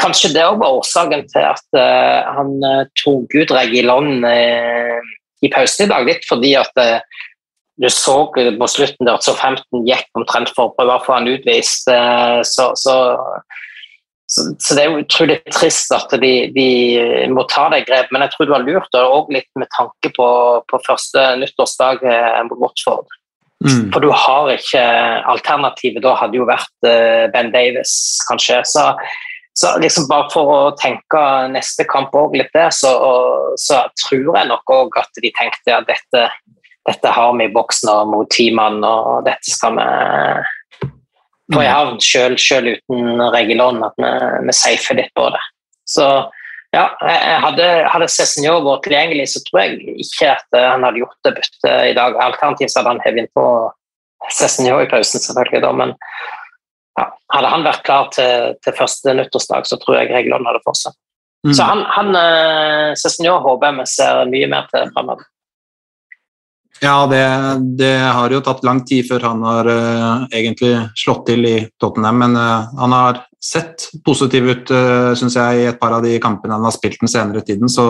Kanskje det også var årsaken til at eh, han eh, tok ut Regilon i pausen i dag, litt fordi at eh, du så på slutten der at så 15 gikk omtrent for å prøve å få han utvist. eh, Så, så, så, så det er utrolig trist at de, de må ta det grep, men jeg tror det var lurt, og litt med tanke på, på første nyttårsdag eh, mot Watford. Mm. For du har ikke Alternativet da hadde jo vært eh, Ben Davis, kanskje. Så, så liksom bare for å tenke neste kamp òg litt der, så, og, så tror jeg nok òg at de tenkte at dette, dette har vi i boksen og mot ti mann, og dette skal vi få i havn sjøl uten regelånd, at vi, vi safer litt på det. Så ja, jeg hadde, hadde Cézinho vært tilgjengelig, så tror jeg ikke at eh, han hadde gjort det byttet i dag. Alternativt hadde han hevet inn på Cézinho i pausen, selvfølgelig, da, men ja, hadde han vært klar til, til første nyttårsdag, så tror jeg regelånd hadde fortsatt. Mm. Så han, han eh, håper jeg vi ser mye mer til fremover. Ja, det, det har jo tatt lang tid før han har uh, egentlig slått til i Tottenham, men uh, han har sett positiv ut, uh, syns jeg, i et par av de kampene han har spilt den senere tiden. Så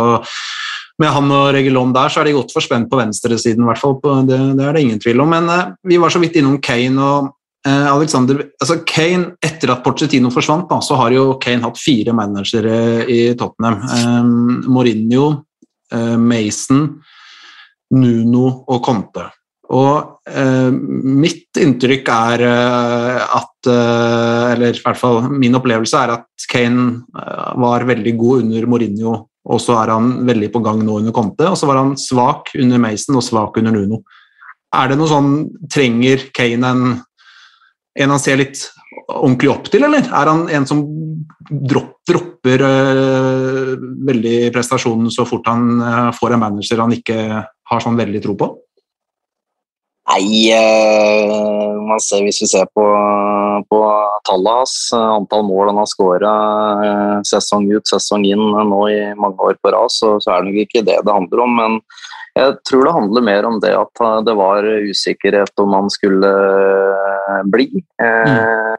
med han og Regulon der, så er de godt forspent på venstresiden, i hvert fall. Det, det er det ingen tvil om. Men uh, vi var så vidt innom Kane og eh, Alexander altså Kane, Etter at Porcetino forsvant, da, så har jo Kane hatt fire managere i Tottenham. Um, Mourinho, eh, Mason, Nuno og Conte. Og eh, mitt inntrykk er eh, at eh, Eller i hvert fall min opplevelse er at Kane eh, var veldig god under Mourinho, og så er han veldig på gang nå under Conte. Og så var han svak under Mason og svak under Nuno. Er det noe sånn Trenger Kane en, en han ser litt ordentlig opp til, eller? Er han en som dropp, dropper eh, veldig prestasjonen så fort han eh, får en manager han ikke har sånn veldig tro på? Nei, eh, man ser, hvis vi ser på, på tallet hans, eh, antall mål han har skåra eh, sesong ut, sesong inn nå i mange år på rad, så, så er det nok ikke det det handler om. Men jeg tror det handler mer om det at det var usikkerhet om han skulle bli eh,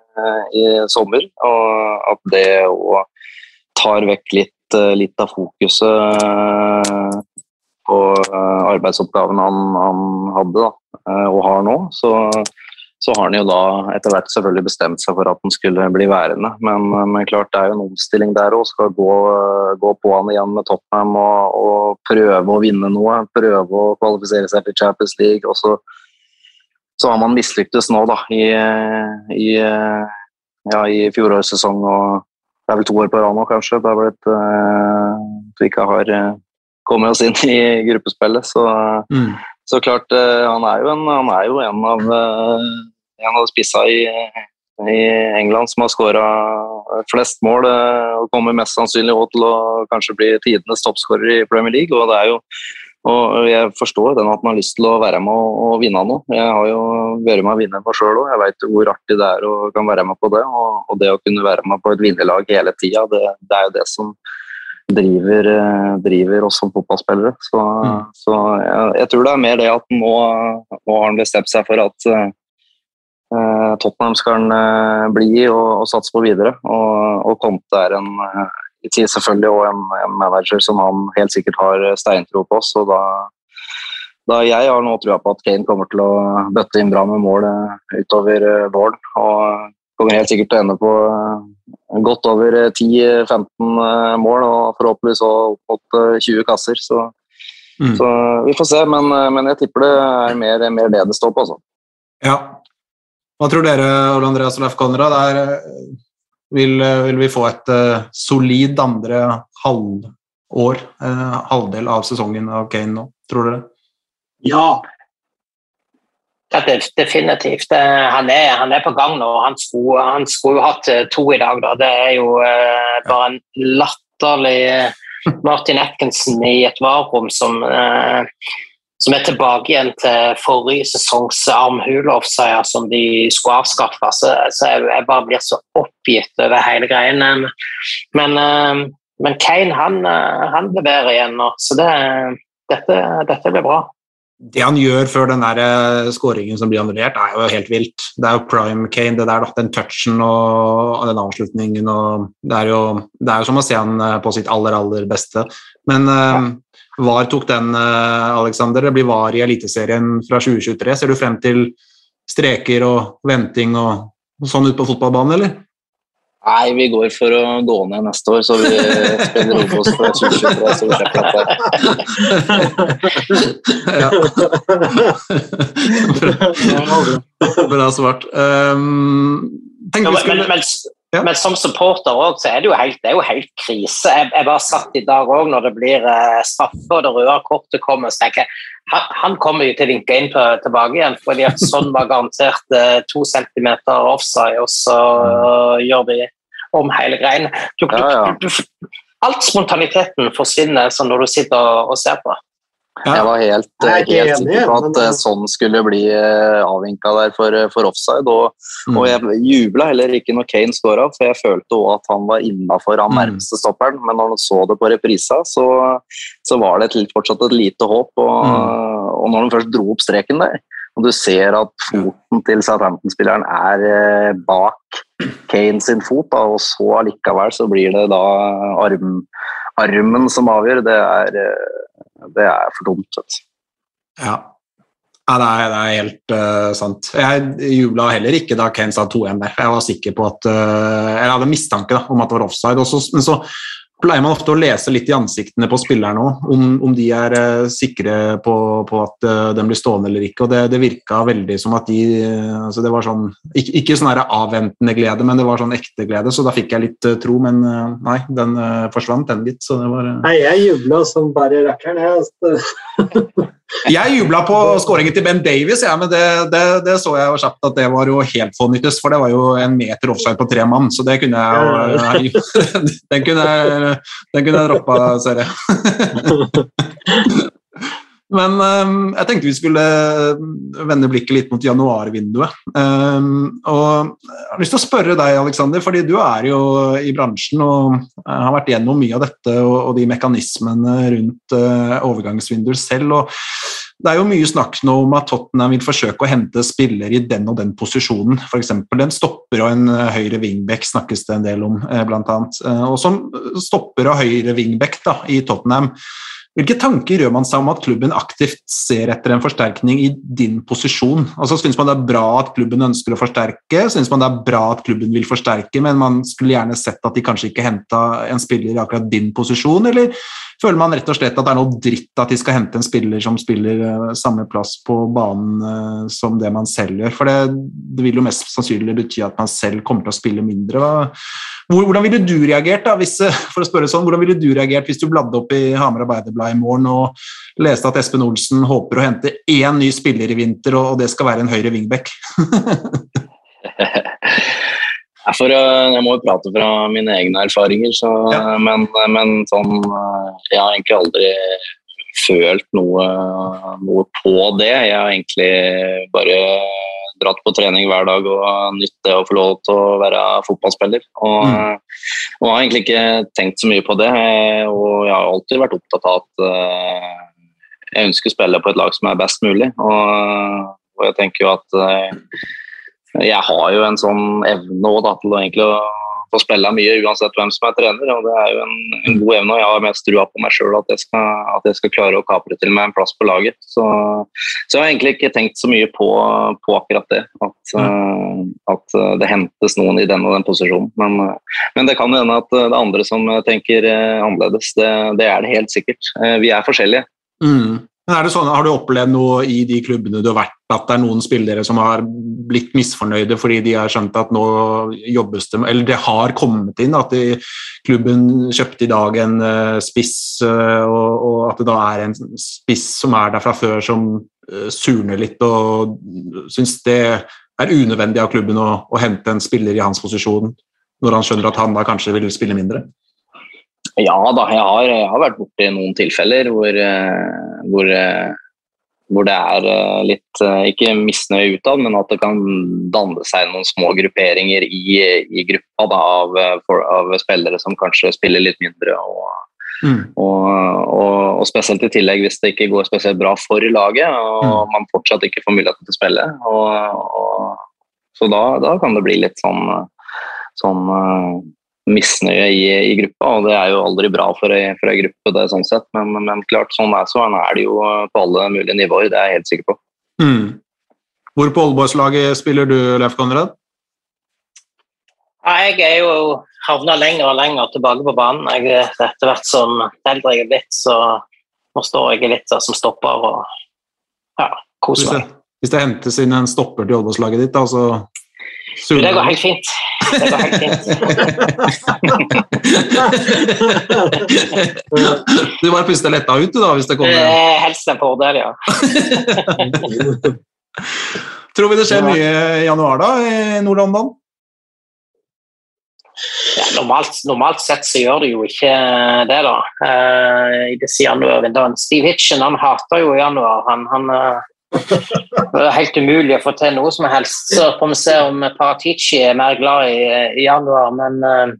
i sommer. Og at det òg tar vekk litt, litt av fokuset på eh, arbeidsoppgaven han, han hadde da, eh, og har nå. Så, så har han jo da etter hvert selvfølgelig bestemt seg for at han skulle bli værende. Men, men klart det er jo en omstilling der òg. Skal gå, gå på han igjen med Tottenham og, og prøve å vinne noe. Prøve å kvalifisere seg til Champions League. Og så, så har man mislyktes nå da, i, i, ja, i fjorårets sesong. og det er vel to år på rad nå, kanskje. Det har blitt uh, vi ikke har kommet oss inn i gruppespillet. Så, Mm. så klart, uh, han er jo en, han er jo en av en av spissa i, i England som har skåra flest mål uh, og kommer mest sannsynlig også til å kanskje bli tidenes toppskårer i Premier League. og det er jo og jeg forstår den at man har lyst til å være med og, og vinne noe. Jeg har jo vært med å vinne meg sjøl òg. Jeg vet hvor artig det er å kan være med på det. Og, og det å kunne være med på et vinnerlag hele tida, det, det er jo det som driver, eh, driver oss som fotballspillere. Så, Mm. så jeg, jeg tror det er mer det at nå, nå har han bestemt seg for at eh, Tottenham skal han uh, bli og, og satse på videre. Og, og Conte er en selvfølgelig også en, en manager som han helt sikkert har steintro på. Så da, da jeg har nå trua på at Kane kommer til å bøtte inn bra med mål utover våren. Og kommer helt sikkert til å ende på eh, godt over eh, 10-15 eh, mål, og forhåpentligvis også opp mot eh, 20 kasser. Så, Mm. så vi får se, men, eh, men jeg tipper det er mer, mer det det står på. Altså. Ja. Hva tror dere, Ole Andreas og Leif Konrad? Er, eh, vil, eh, vil vi få et uh, solid andre halvår, uh, halvdel av sesongen av Kane nå, tror dere? Ja. Ja, definitivt. Han er, han er på gang nå. Han skulle, han skulle jo hatt eh, to i dag. Da. Det er jo eh, bare en latterlig eh, Martin Atkinson i et varrom som, eh, som er tilbake igjen til forrige sesongs armhule-offside som de skulle avskaffe. Så, så jeg, jeg bare blir så oppgitt over hele greiene. Men, eh, men Kane han, eh, han leverer igjen nå, så det, dette, dette blir bra. Det han gjør før den der skåringen som blir annullert, er jo helt vilt. Det er jo prime Kane, det der, den touchen og, den avslutningen. Og det, er jo, det er jo som å se han eh, på sitt aller, aller beste. Men eh, VAR tok den, eh, Alexander. Det blir VAR i Eliteserien fra 2023. Ser du frem til streker og venting og sånn ut på fotballbanen, eller? Nei, vi går for å gå ned neste år, så vi spiller Obos for 2023. Så vi slipper dette. ja. bra, bra svart. Um, Ja, vi men, men, Ja. men som supporter også, så er det jo helt, det jo helt krise. Jeg, jeg bare satt i dag òg, når det blir eh, straffe og det røde kortet kommer, så tenker jeg han, han kommer jo til å vinke inn på, tilbake igjen, fordi at sånn var garantert eh, to centimeter offside, og så uh, gjør de om hele greiene. Du, du, du, alt spontaniteten forsvinner sånn når du sitter og, og ser på. Jeg var helt, er helt sikker på at men... sånn skulle bli eh, avvinka der for, for offside. Og, Mm. og jeg jubla heller ikke når Kane skåra, for jeg følte også at han var innafor han Mm. nærmeste stopperen. Men når han så det på reprisa, så, så var det et, fortsatt et lite håp. Og, og når han først dro opp streken der, og du ser at foten til Southampton-spilleren er eh, bak Kane sin fot, da, og så allikevel så blir det da arm, armen som avgjør, det er, eh, det er for dumt. Ja. Ja, det, er, det er helt uh, sant. Jeg jubla heller ikke da Kane sa 2-1 der. Jeg var sikker på at uh, Jeg hadde mistanke da, om at det var offside. Også, men så pleier man ofte å lese litt i ansiktene på spillerne òg, om, om de er eh, sikre på, på at uh, den blir stående eller ikke. og Det, det virka veldig som at de eh, altså det var sånn, Ikke, ikke sånn avventende glede, men det var sånn ekte glede, så da fikk jeg litt eh, tro. Men eh, nei, den eh, forsvant, den litt. Så det var eh, Nei, jeg jubla som bare rakkeren. jeg, altså. Jeg jubla på skåringen til Ben Davies, ja, men det, det, det så jeg jo kjapt at det var jo helt fånyttes, for det var jo en meter offside på tre mann, så det kunne jeg jo Den kunne jeg, den kunne jeg droppa, ser jeg. Men øhm, jeg tenkte vi skulle vende blikket litt mot januarvinduet. Øhm, og jeg har lyst til å spørre deg, Aleksander, fordi du er jo i bransjen og har vært gjennom mye av dette og, de mekanismene rundt overgangsvinduer selv. og det er jo mye snakk nå om at Tottenham vil forsøke å hente spillere i den og den posisjonen. F.eks. en stopper og en høyre wingback snakkes det en del om, eh, blant annet. Eh, Og som stopper og høyre wingback da, i Tottenham, hvilke tanker gjør man seg om at klubben aktivt ser etter en forsterkning i din posisjon? Altså, Syns man det er bra at klubben ønsker å forsterke, syns man det er bra at klubben vil forsterke, men man skulle gjerne sett at de kanskje ikke henta en spiller i akkurat din posisjon, eller føler man rett og slett at det er noe dritt at de skal hente en spiller som spiller eh, samme plass på banen eh, som det man selv gjør? For det, det vil jo mest sannsynlig bety at man selv kommer til å spille mindre. Hva- hvordan ville du reagert da, hvis, eh, for å spørre sånn, hvordan ville du reagert hvis du bladde opp i Hamar Arbeiderblad i morgen og leste at Espen Olsen håper å hente én ny spiller i vinter, og, det skal være en høyre wingback? For, øh, jeg må jo prate fra mine egne erfaringer, så, Ja. men, men sånn Jeg har egentlig aldri følt noe, noe på det. Jeg har egentlig bare dratt på trening hver dag og nytt det å få lov til å være fotballspiller. Og, Mm. og har egentlig ikke tenkt så mye på det. Og jeg har alltid vært opptatt av at øh, jeg ønsker å spille på et lag som er best mulig. Og, og jeg tenker jo at øh, jeg har jo en sånn evne også, da, til å egentlig få spille mye uansett hvem som er trener. og Det er jo en, en god evne, og jeg har mest trua på meg sjøl at, at jeg skal klare å kapre til meg en plass på laget. Så, så jeg har egentlig ikke tenkt så mye på, på akkurat det. At, mm. at eh, det hentes noen i den og den posisjonen. Men, eh, men det kan hende at det er andre som tenker annerledes. Det, det er det helt sikkert. Vi er forskjellige. Mm. Men er det sånn, Har du opplevd noe i de klubbene du har vært, at det er noen spillere som har blitt misfornøyde fordi de har skjønt at nå jobbes det Eller det har kommet inn at de, klubben kjøpte i dag en uh, spiss, uh, og, og at det da er en spiss som er der fra før, som uh, surner litt og syns det er unødvendig av klubben å, å hente en spiller i hans posisjon, når han skjønner at han da kanskje vil spille mindre? Ja da, jeg har, jeg har vært borti noen tilfeller hvor, eh, hvor, eh, hvor det er eh, litt Ikke misnøye utad, men at det kan danne seg noen små grupperinger i, i gruppa da, av, for, av spillere som kanskje spiller litt mindre. Og, Mm. og, og, og spesielt i tillegg hvis det ikke går spesielt bra for laget og man fortsatt ikke får muligheten til å spille. Så da, da kan det bli litt sånn, sånn misnøye i, i gruppa, og det er jo aldri bra for ei, for ei gruppe, det sånn sett. Men, men klart, sånn er, sånn er det jo på alle mulige nivåer, det er jeg helt sikker på. Mm. Hvor på Oldboys-laget spiller du, Leif Konrad? Ja, jeg er jo havna lenger og lenger tilbake på banen. Jeg, etter hvert som eldre jeg er blitt, så nå står jeg litt der som stopper og ja, koser meg. hvis det hentes inn en stopper til Oddås-laget ditt, da, så Du, Det går helt fint. Det går helt fint. du bare puster letta ut, du, da, hvis det kommer er helst en fordel, ja. Tror vi det skjer mye i januar, da, i Nord-London? Ja, normalt, normalt sett så gjør det jo ikke det, da. Eh, I disse januarvinduene. Steve Hitchen han hater jo januar. Han, han eh, Det er helt umulig å få til noe som helst. Så får vi se om Paratici er mer glad i, i januar, men eh,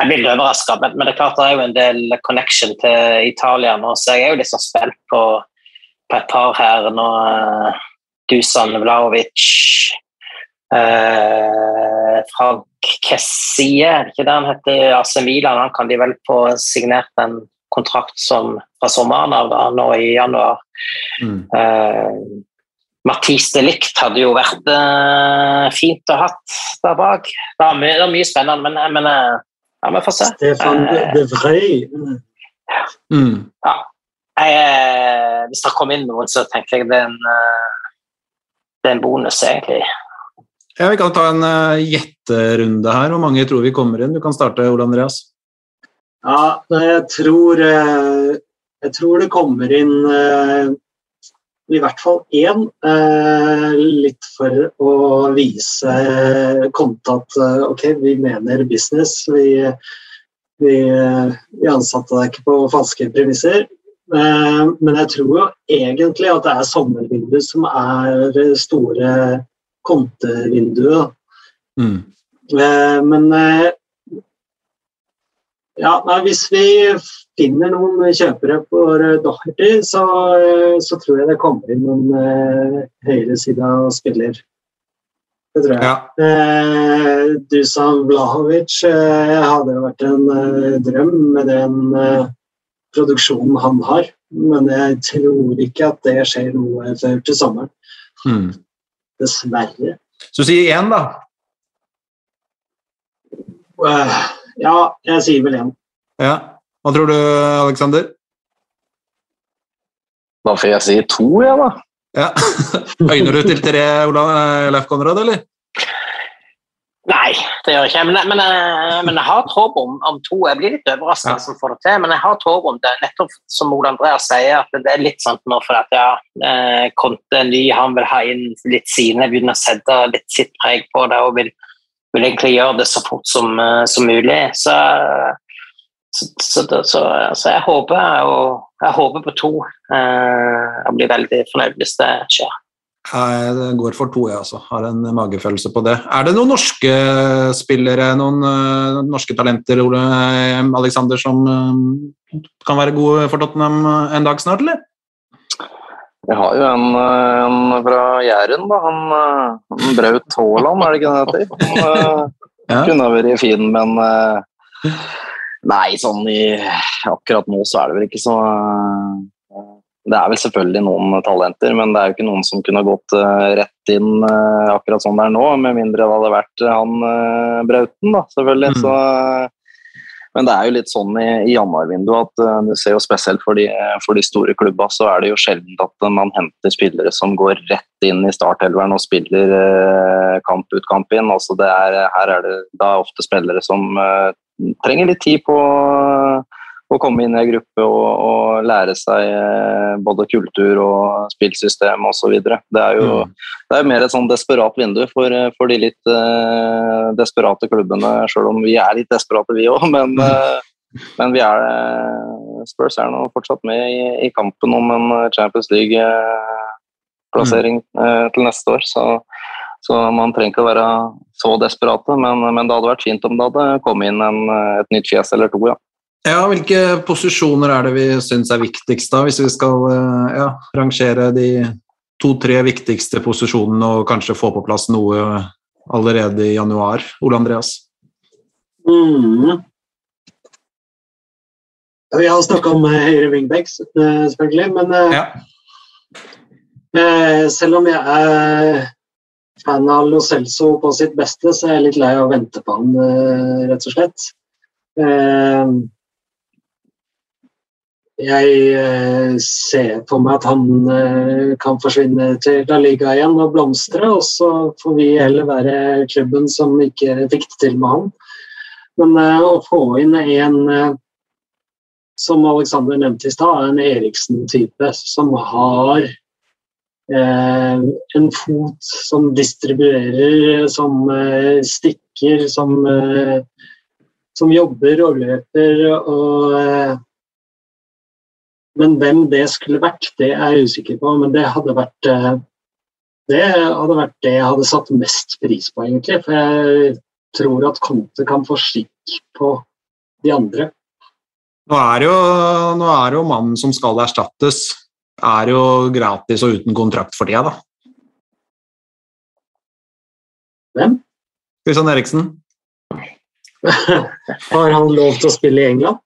jeg blir litt overraska. Men, men det er klart det er jo en del connection til Italia nå, så jeg er jo litt sånn spent på, på et par her nå. eh, Dusan Vlaovic, eh, Frank Kessie, er det ikke det han heter AC Milan? Han kan de vel få signert en kontrakt som fra sommeren av da, nå i januar. Mm. Uh, Mathis de Licht hadde jo vært uh, fint å ha hatt der bak. Det er mye, det er mye spennende, men, men uh, ja, vi får se. Stefan Eh, De Vrij. Mm. jeg, eh, hvis det kommer inn noen, så tenker jeg det er en, eh, det er en bonus, egentlig. Ja, Vi kan ta en uh, gjetterunde her. Hvor mange tror vi kommer inn? Du kan starte, Ole Andreas. Ja, jeg tror, eh, jeg tror det kommer inn eh, i hvert fall én. eh, Litt for å vise Konte at ok, vi mener business. Vi, vi, vi ansatte deg ikke på falske premisser. Men jeg tror jo egentlig at det er sommervinduet som er det store kontevinduet. Mm. Men ja, nei, hvis vi finner noen kjøpere for Doherty, så, så tror jeg det kommer inn noen eh, høyresida spiller. Det tror jeg. Ja. Eh, Dusan Vlahovic eh, hadde vært en eh, drøm med den eh, produksjonen han har. Men jeg tror ikke at det skjer noe før til sommeren. Hmm. Dessverre. Så si én, da. Eh, ja, jeg sier vel én. Ja. Hva tror du, Aleksander? Da får jeg si to, jeg, da. Ja. Øyner du til tre, Olav eh, Leif Konrad, eller? Nei, det gjør jeg ikke. Men, men, eh, men jeg har et håp om, om to. Jeg blir litt overrasket Ja. som får det til, men jeg har et håp om det. Nettopp som Ole Andreas sier, at det er litt sånn nå for at ja, eh, Conte er ny, han vil ha inn litt sine, begynne å sette litt sitt preg på det og vil, vil egentlig gjøre det så fort som, eh, som mulig. Så, så, så, så, så jeg håper og jeg håper på to. Eh, Jeg blir veldig fornøyd hvis det skjer. Jeg går for to, jeg også. Har en magefølelse på det. Er det noen norske spillere, noen eh, norske talenter, Ole Alexander, som kan være gode for Tottenham en dag snart, eller? Jeg har jo en, en fra Jæren, da. Han, eh, han Braut Haaland, er det ikke det heter? Han eh, Ja. kunne ha vært fin, men eh, Nei, sånn i Akkurat nå så er det vel ikke så Det er vel selvfølgelig noen talenter, men det er jo ikke noen som kunne gått rett inn akkurat sånn det er nå, med mindre det hadde vært han Brauten, da, selvfølgelig. Mm. Så men det er jo litt sånn i, i januarvinduet at uh, du ser jo spesielt for de, for de store klubba, så er det jo sjelden at eh, man henter spillere som går rett inn i startelveren og spiller uh, kamp ut kamp inn. Altså det er, her er det da ofte spillere som uh, trenger litt tid på eh, å komme inn i en gruppe og, og lære seg eh, både kultur og spillsystem osv. Det er jo Mm. det er mer et sånn desperat vindu for, eh, for de litt eh, desperate klubbene, sjøl om vi er litt desperate vi òg. Men, eh, men vi er eh, Spurs er nå fortsatt med i, i kampen om en Champions League-plassering eh, til neste år. Så, så man trenger ikke å være så desperate, men, men det hadde vært fint om det hadde kommet inn en, et nytt fjes eller to, ja. Ja, Hvilke posisjoner er det vi syns er viktigst, da, hvis vi skal eh, ja, rangere de to-tre viktigste posisjonene og kanskje få på plass noe allerede i januar? Ole Andreas? Mm. Vi har snakka om eh, høyre wingbacks, eh, selvfølgelig. Men Ja. selv om jeg er fan av Lo Celso på sitt beste, så er jeg litt lei av å vente på han, rett og slett. Jeg eh, ser for meg at han eh, kan forsvinne til La Liga igjen og blomstre, og så får vi heller være klubben som ikke fikk det til med han. Men eh, å få inn en som Alexander nevnte i stad, en Eriksen-type som har en fot som distribuerer, som stikker, som, som jobber og løper og Men hvem det skulle vært, det er jeg usikker på. Men det hadde vært eh, det hadde vært det jeg hadde satt mest pris på, egentlig. For jeg tror at Conte kan få skikk på de andre. Nå er jo, nå er jo mannen som skal erstattes, er jo gratis og uten kontrakt for tida, da. Hvem? Christian Eriksen. Har han lov til å spille i England?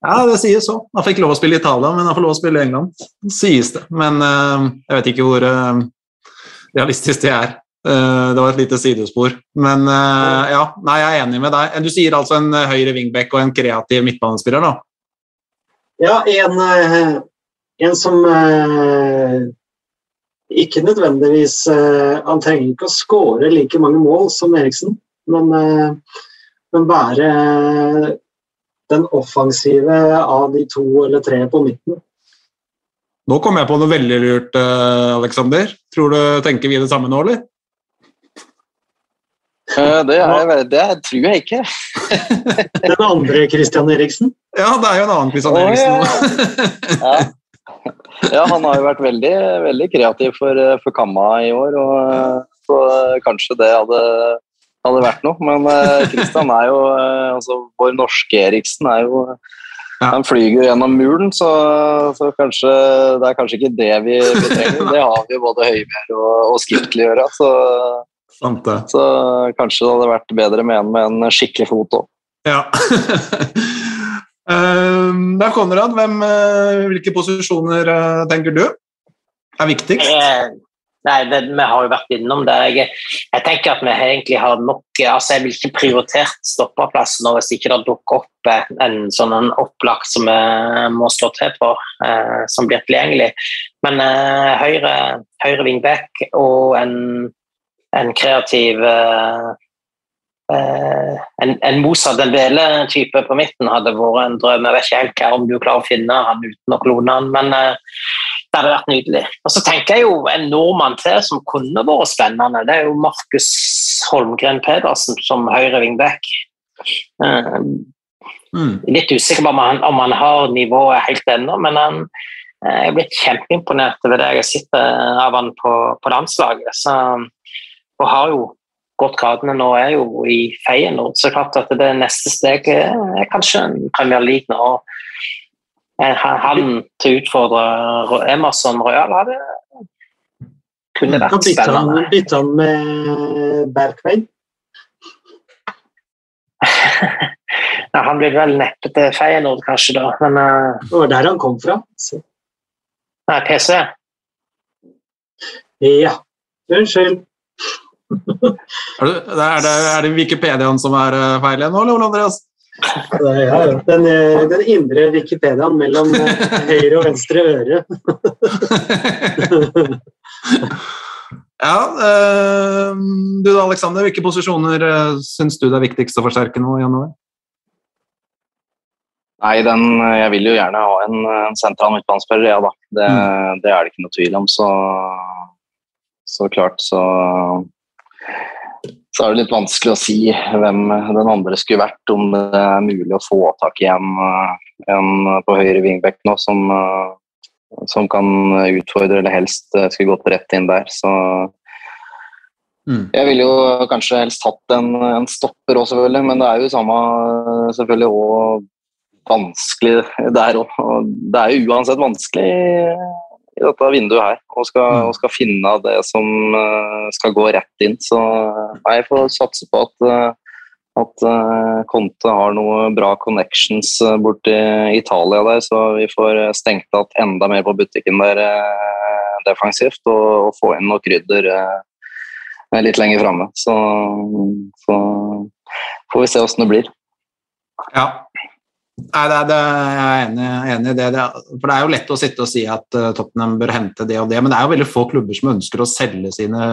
Ja, det sies så. Han fikk lov å spille i Italia, men han får lov å spille i England. Sies det. Men uh, jeg vet ikke hvor uh, realistisk det er. Uh, det var et lite sidespor. Men ja, nei, jeg er enig med deg. Du sier altså en høyre wingback og en kreativ midtbanespiller, da? Ja, en, en som ikke nødvendigvis Han trenger ikke å skåre like mange mål som Eriksen, men, men være den offensive av de to eller tre på midten. Nå kom jeg på noe veldig lurt, Aleksander. Alexander. Tror du tenker vi det samme nå, eller? Eh, Det, er, det tror jeg ikke. Den andre Christian Eriksen. Ja, det er jo en annen Christian Eriksen. Ja. ja, han har jo vært veldig, veldig kreativ for, eh, for Kamma i år, og eh, så kanskje det hadde, hadde vært noe. Men Kristian er jo eh, altså Vår norske Eriksen er jo Ja. Han flyger gjennom muren, så, så kanskje det er kanskje ikke det vi, vi trenger. Det har vi jo både Høyberg og, og Skiptli gjøre, så, Sant det. så kanskje det hadde vært bedre med en med en skikkelig fot òg. Ja. Eh, Da, Konrad, hvem, eh, hvilke posisjoner eh, tenker du er viktigst? Nei, det, vi har jo vært innom det. Jeg, jeg tenker at vi egentlig har nok altså Jeg vil ikke prioritert stopperplass nå hvis ikke det dukker opp en sånn en opplagt som vi må slå til på, eh, som blir tilgjengelig. Men eh, høyre, høyre vingbekk og en, en kreativ eh, eh, en, en Mosa Dembele-type på midten hadde vært en drøm. Jeg vet ikke helt om du klarer å finne han uten å klone han, men eh, det hadde vært nydelig. Og så tenker jeg jo en nordmann til som kunne vært spennende. Det er jo Markus Holmgren Pedersen som høyre wingback. Eh, Mm. litt usikker på om han, om han har nivået helt ennå, men han eh, jeg er blitt kjempeimponert over det jeg eh, av han på, på landslaget. Så, og har jo gått gradene nå, er jo i Feyenoord. Så klart at det neste steget er kanskje en Premier League nå. Eh, Han til å utfordre Emerson Royal hadde kunne Kan vært spennende. han, bytte han med Berkveid. Ja, han blir vel neppe til Feyenoord, kanskje, da. Men uh... Det var der han kom fra. Så. nei, PC. Ja. Unnskyld. Er det, er, det, er det Wikipediaen som er eh, feil igjen nå, eller Ole Andreas? Ja, ja. Den, eh, den indre Wikipediaen mellom eh, høyre og venstre øre. Ja, eh, du da, Alexander, hvilke posisjoner syns du det er viktigst å forsterke nå i januar? Nei, den, jeg vil jo gjerne ha en, en sentral midtbanespiller, ja da. Det, det er det ikke noe tvil om. Så, så klart så så er det litt vanskelig å si hvem den andre skulle vært, om det er mulig å få tak i en, en på høyre wingback nå som, eh, som kan utfordre, eller helst eh, skulle gått rett inn der. Så Mm. jeg ville jo kanskje helst hatt en, en stopper òg, selvfølgelig, men det er jo samme selvfølgelig òg vanskelig der òg. Det er jo uansett vanskelig i dette vinduet her og skal, og å skal finne det som eh, skal gå rett inn. Så jeg får satse på at, eh, at eh, Conte har noe bra connections borti Italia der, så vi får stengt igjen enda mer på butikken der defensivt og, og få inn noe krydder litt lenger framme. Så, så får vi se åssen det blir. Ja. Nei, det, det, jeg er enig, i det, det. For det er jo lett å sitte og si at eh, Tottenham bør hente det og det, men det er jo veldig få klubber som ønsker å selge sine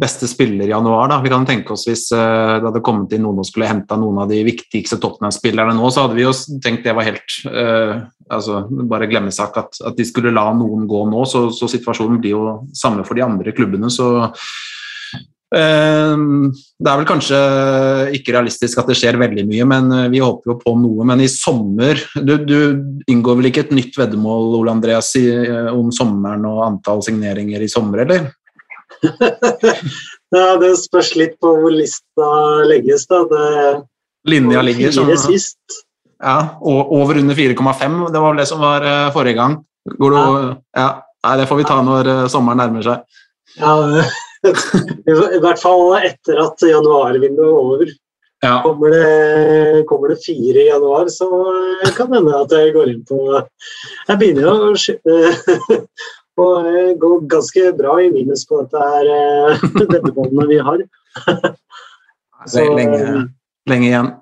beste spillere i januar. Da. Vi kan tenke oss Hvis uh, det hadde kommet inn noen og skulle henta noen av de viktigste Tottenham-spillerne nå, så hadde vi jo tenkt det var helt uh, altså, bare glemmesak at, at de skulle la noen gå nå. Så, så situasjonen blir jo samme for de andre klubbene. så Det er vel kanskje ikke realistisk at det skjer veldig mye, men eh, vi håper jo på noe. Men i sommer Du, du inngår vel ikke et nytt veddemål Ole Andreas, eh, om sommeren og antall signeringer i sommer, eller? Ja, det spørs litt på hvor lista legges. da. Det Linja ligger som sist. ja, over under 4,5. Det var vel det som var eh, forrige gang. Går du, ja. Nei, det får vi ta når eh, sommeren nærmer seg. Ja, I hvert fall etter at januarvinduet er over. Ja. Kommer det, kommer det fire i januar, så kan det hende at jeg går inn på Jeg begynner å og gå ganske bra i minus på dette her dette båndet vi har. Det er lenge, lenge igjen.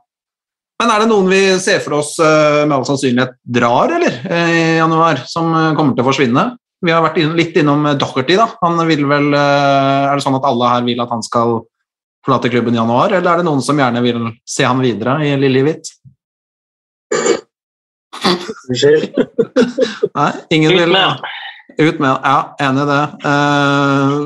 Men er det noen vi ser for oss eh, med all sannsynlighet drar, eller? eh, I januar, som eh, kommer til å forsvinne? Vi har vært litt innom eh, Docherty, da. Han vil vel eh, Er det sånn at alle her vil at han skal forlate klubben i januar, eller er det noen som gjerne vil se han videre i Lillehvitt? Unnskyld. Nei, ingen vil med Ut med Ja, enig i det. Uh,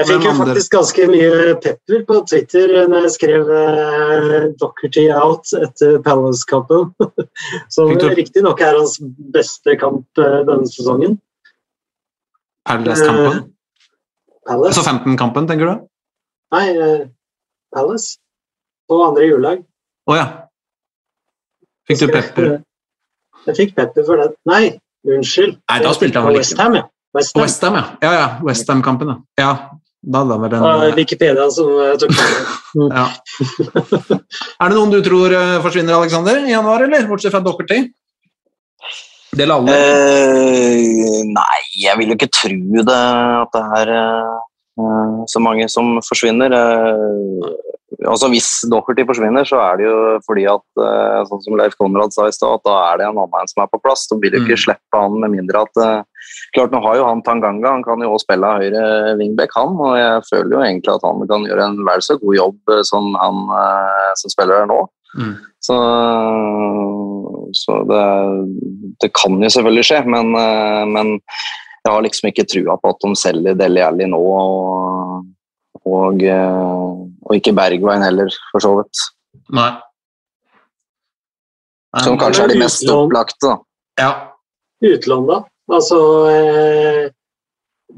Jeg fikk jo andre- faktisk ganske mye pepper på Twitter når jeg skrev uh, Docherty out etter Palace-kampen. Som riktignok er hans beste kamp uh, denne sesongen. Palace-kampen? Palace? Altså 15-kampen, tenker du? Nei, eh, Palace. På andre julelag. Å ja. Fikk du pepper? Jeg fikk pepper for det. Nei, unnskyld. Nei, da spilte han vel ikke. Ja. West Ham. Westham, ja. Ja, ja. Westham-kampen, ja. ja. Da hadde han vel Ah, en Wikipedia som eh, tok det. ja. Er det noen du tror eh, forsvinner, Alexander, i januar, eller? Bortsett fra Dockerty? Det alle. Eh, nei, jeg vil jo ikke tro det at det er eh, så mange som forsvinner. Eh, altså Hvis Docherty forsvinner, så er det jo fordi at eh, sånn som Leif Konrad sa i stad, at da er det en annen som er på plass. Da vil jo ikke Mm. slippe han med mindre at eh, Klart, nå har jo han Tanganga, han kan jo også spille høyre wingback, han. Og jeg føler jo egentlig at han kan gjøre en vel så god jobb eh, som han eh, som spiller her nå. Mm. Så, så det, det kan jo selvfølgelig skje, men, men jeg har liksom ikke trua på at de selger Deli Alli nå. Og, og, og ikke Bergveien heller, for så vidt. Nei. Nei, Som kanskje er de mest opplagte. da. Ja. Utlån, da. Altså eh,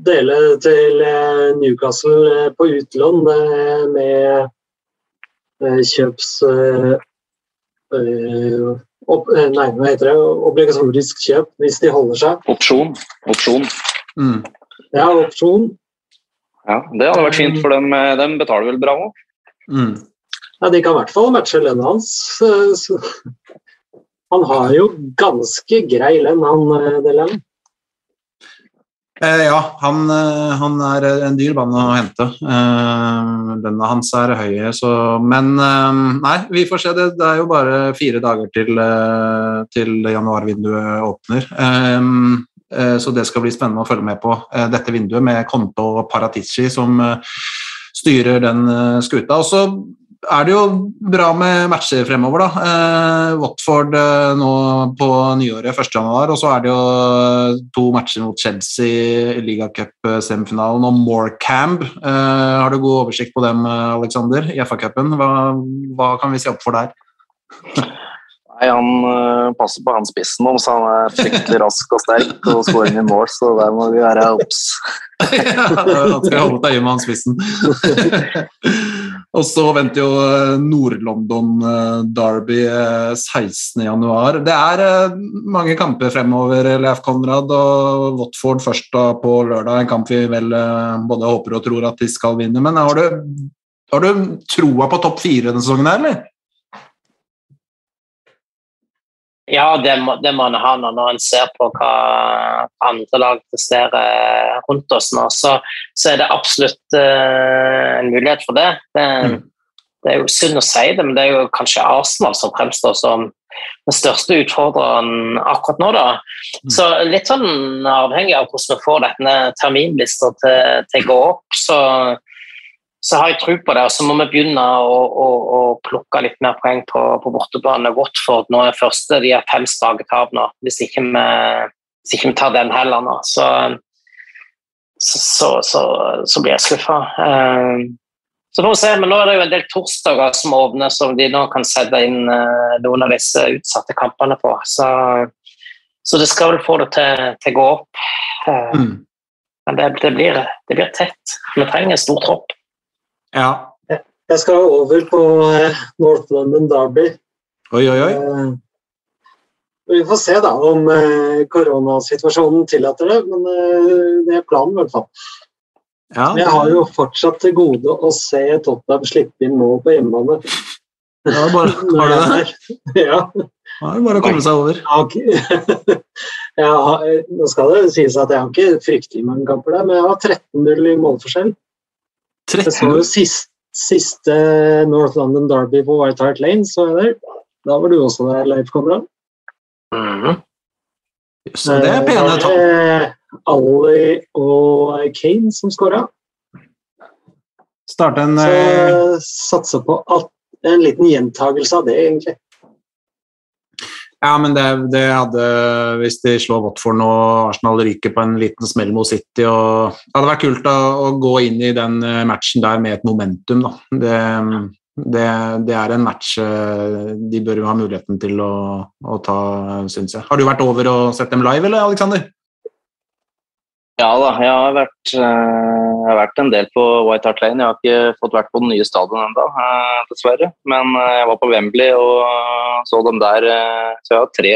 Dele til eh, Newcastle eh, på utlån eh, med kjøps... Eh, eh, opp, eh, nei, hva heter det? Obligatorisk kjøp hvis de holder seg. Opsjon. Opsjon. Mm. Ja, opsjon. Ja, det hadde vært fint, for dem, eh, dem betaler vel bra òg. Mm. Ja, de kan i hvert fall matche lønna hans. Så, Så. Han har jo ganske grei lønn, han eh, Dele Alli. Eh, ja, han, eh, han er en dyr mann å hente. Eh, Lønna hans er høy, så Men eh, nei, vi får se. Det, det er jo bare fire dager til, eh, til januarvinduet åpner. Eh, så det skal bli spennende å følge med på dette vinduet med Konto og Paratici som styrer den skuta. Og så er det jo bra med matcher fremover, da. Eh, Watford eh, nå på nyåret 1.1, og så er det jo eh, to matcher mot Chelsea i ligacup-semifinalen og Morecambe. Eh, har du god oversikt på dem, eh, Alexander, i FA-cupen? Hva, hva kan vi se opp for der? Nei, Han eh, passer på han spissen nå, så han er fryktelig rask og sterk og skårer i mål, så der må vi være obs. ja, da skal jeg holde deg med han spissen. og så venter jo eh, Nord-London eh, Derby eh, 16.1. Det er mange kamper fremover, Leif Konrad, og Watford først da på lørdag. En kamp vi vel både håper og tror at de skal vinne. Men har du, har du troa på topp fire denne sesongen, her, eller? Ja, det må, det må han ha når en ser på hva andre lag presterer rundt oss nå. Så, så er det absolutt uh, en mulighet for det. det. Mm. Det er jo synd å si det, men det er jo kanskje Arsenal som fremstår som den største utfordreren akkurat nå. da. Så litt sånn avhengig av hvordan vi får denne terminlista til, til å gå opp, så, så har jeg tro på det. Og så må vi begynne å, å, å plukke litt mer poeng på, på bortebane. Watford nå er første, de har fem strake tap nå, hvis ikke, vi, hvis ikke vi tar den heller nå. Så, så, så, så, blir jeg skuffa. Så får vi se, men Nå er det jo en del torsdager som åpner, som de nå kan sette inn eh, noen av disse utsatte kampene på. Så, så det skal vel få det til, til å gå opp. Eh, Mm. Men det, det, blir, det blir tett. Vi trenger en stor tropp. Ja. Jeg skal over på eh, North London Derby. Oi, oi, oi. Eh, Vi får se da om eh, koronasituasjonen tillater det, men det er planen i hvert fall. Ja, Jeg har jo fortsatt til gode å se Tottenham slippe inn mål på hjemmebane. ja, bare, har du det? Ja, det er bare å komme seg over. jeg har, nå skal det sies at jeg har ikke fryktelig mange kamper der, men jeg har 13-0 i målforskjell. Jeg så 13 jo siste, siste North London Derby på White Hart Lane, så jeg der. Da var du også der, Leif Konrad. Mhm. Så det er pene tall. Eh, Ally og Kane som skåra. Starte en Så eh, satser på at, en liten gjentagelse av det, egentlig. Ja, men det, det hadde Hvis de slår Watford og Arsenal ryker på en liten smell mot City og Det hadde vært kult å, å gå inn i den eh, matchen der med et momentum, da. Det, det, det er en match eh, de bør ha muligheten til å, å ta, syns jeg. Har du vært over og sett dem live, eller, Aleksander? Ja da, jeg har vært, eh, jeg har vært en del på White Hart Lane. Jeg har ikke fått vært på den nye stadion ennå, dessverre. Men eh, jeg var på Wembley og så dem der. eh, Så jeg har tre,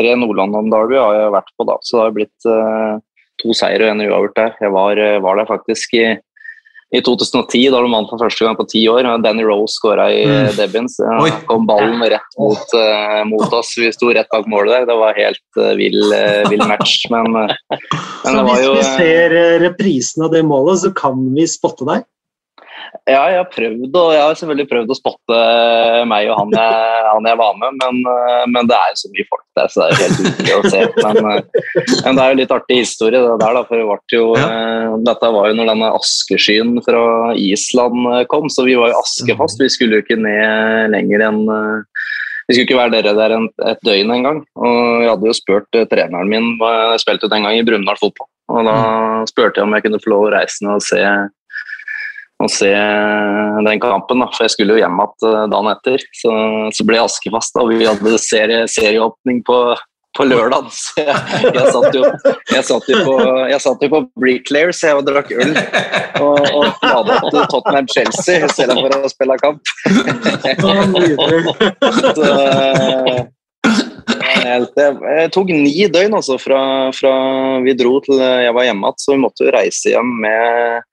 tre Nord-London Derby har jeg vært på da. Så det har blitt eh, to seier og en uavgjort der. Jeg var, eh, var der faktisk i, i 2010, da de vant for første gang på ti år. Danny Rose skåra i Mm. mm. Debbins. Oi. kom ballen rett mot, uh, mot oss. Vi sto rett bak målet der. Det var helt uh, vill, uh, vill match. Men, eh, men Så det var hvis jo vi eh, ser eh, reprisen av det målet, så kan vi spotte deg. Ja, jeg har prøvd og jeg har selvfølgelig prøvd å spotte meg og han jeg, han jeg var med, men, eh, men det er jo så mye folk der, så det er jo helt umulig å se. Men, eh, men det er jo litt artig historie det der, da, for det jo, ja. dette var jo når denne askeskyen fra Island eh, kom, så vi var jo askefast. Vi skulle jo ikke ned lenger enn eh, vi skulle ikke være dere der en, et døgn en gang. Og jeg hadde jo spurt eh, treneren min, jeg spilte jo den gang i Brumunddal fotball, og da spurte jeg om jeg kunne få lov å reise ned og se og se den kampen, da, for jeg skulle jo hjem igjen dagen etter. Så, så ble jeg askefast, da, og vi hadde serie, serieåpning på, på lørdag. Så jeg, jeg, satt jo, jeg, satt jo på, jeg satt jo på Bricklayer, så jeg drakk øl og, og ladet opp til Tottenham-Chelsea i stedet for å spille kamp. Så, eh, jeg tok ni døgn altså, fra, fra vi dro til jeg var hjemme igjen, så vi måtte jo reise hjem med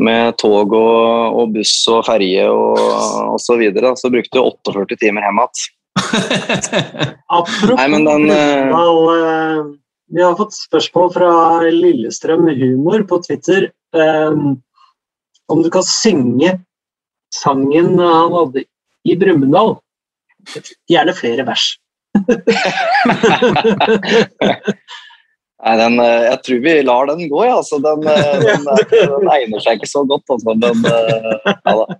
med tog og, og buss og ferje og, og så videre. Så brukte du 48 timer hjem igjen. Apropos Nei, men den, eh, eh, Vi har fått spørsmål fra Lillestrøm Humor på Twitter um, om du kan synge sangen han hadde i Brumunddal. Gjerne flere vers. Nei, den, eh, jeg tror vi lar den gå, ja. Altså, den, eh, den, den egner seg ikke så godt. Altså, men, eh, ja, da.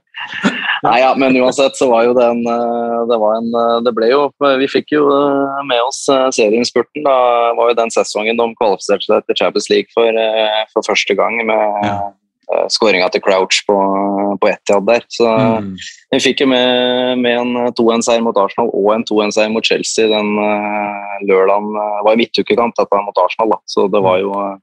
Nei, ja, men uansett så var jo den Det var en Det ble jo Vi fikk jo med oss serieinnspurten. Da var jo den sesongen de kvalifiserte seg til Champions League for, for første gang med. Skåringa til Crouch på, på Etihad der. Så Mm. vi fikk jo med, med en 2-1-seier mot Arsenal og en 2-1-seier mot Chelsea den uh, lørdagen. eh, Det var i midtukekamp dette mot Arsenal, da. så det var jo eh,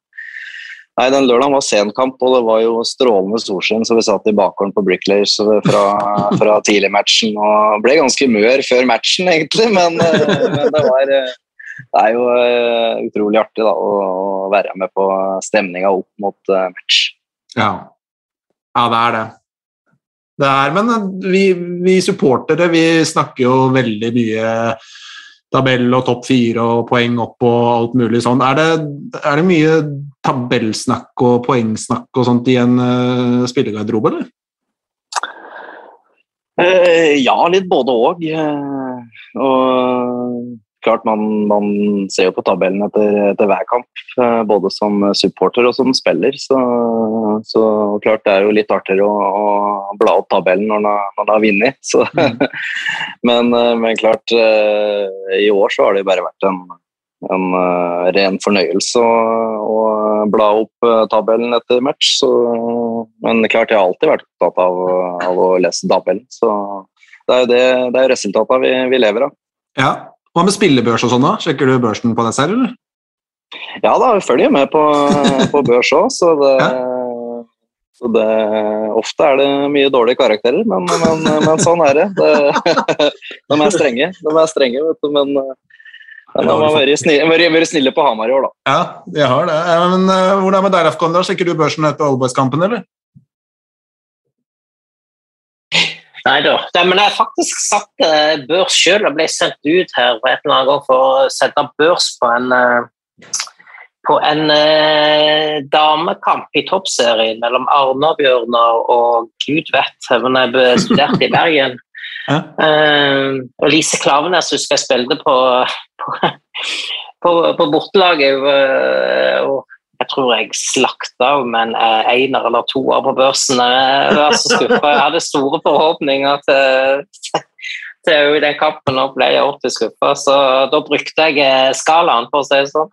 Nei, den lørdagen var senkamp, og det var jo strålende solskinn, så vi satt i bakgården på Bricklayers fra, fra tidligmatchen og ble ganske mør før matchen, egentlig, men, eh, men det var eh, det er jo eh, utrolig artig da, å, være med på stemninga opp mot eh, match. Ja. ja, det er det. Det er, men vi, vi supportere vi snakker jo veldig mye tabell og topp fire og poeng opp og alt mulig sånn. Er det, er det mye tabellsnakk og poengsnakk og sånt i en uh, spillergarderobe, eller? Eh, ja, litt både òg. Eh, og klart man, man, ser jo på tabellen etter, etter, hver kamp, eh, både som supporter og som spiller. Så, så klart det er jo litt artigere å, å bla opp tabellen når man har vunnet. Mm. men, eh, men, klart, eh, i år så har det bare vært en, en ren fornøyelse å, å, bla opp tabellen etter match. Så, men klart, jeg har alltid vært opptatt av, av å lese tabellen. Så det er jo det, det er resultatene vi, vi lever av. Ja, hva med spillebørs og sånn, da? Sjekker du børsen på deg selv, eller? Ja da, jeg følger med på, på børs òg, så, ja. så det, Ofte er det mye dårlige karakterer, men, men, men sånn er det. det. De er strenge, de er strenge vet du, men de har vært snille, snille på Hamar i år, da. Ja, de har det. Men er Hvordan med deg, Rafkon? Sjekker du børsen etter Allboys-kampen, eller? Nei da. Men jeg faktisk satt børs sjøl og ble sendt ut her for et eller annet gang for å sette børs på en uh, på en eh, damekamp i toppserien mellom Arna-Bjørnar og gud vet hvor jeg studerte i Bergen. Ja. og Lise Klavenes husker jeg spilte på, på, på, på bortelaget. og jeg tror jeg slakta med en eh, einer eller toer på børsen. Jeg var så skuffa. Jeg hadde store forhåpninger til, til den kampen og ble jeg ordentlig skuffa. Så da brukte jeg eh, skalaen, for å si det sånn.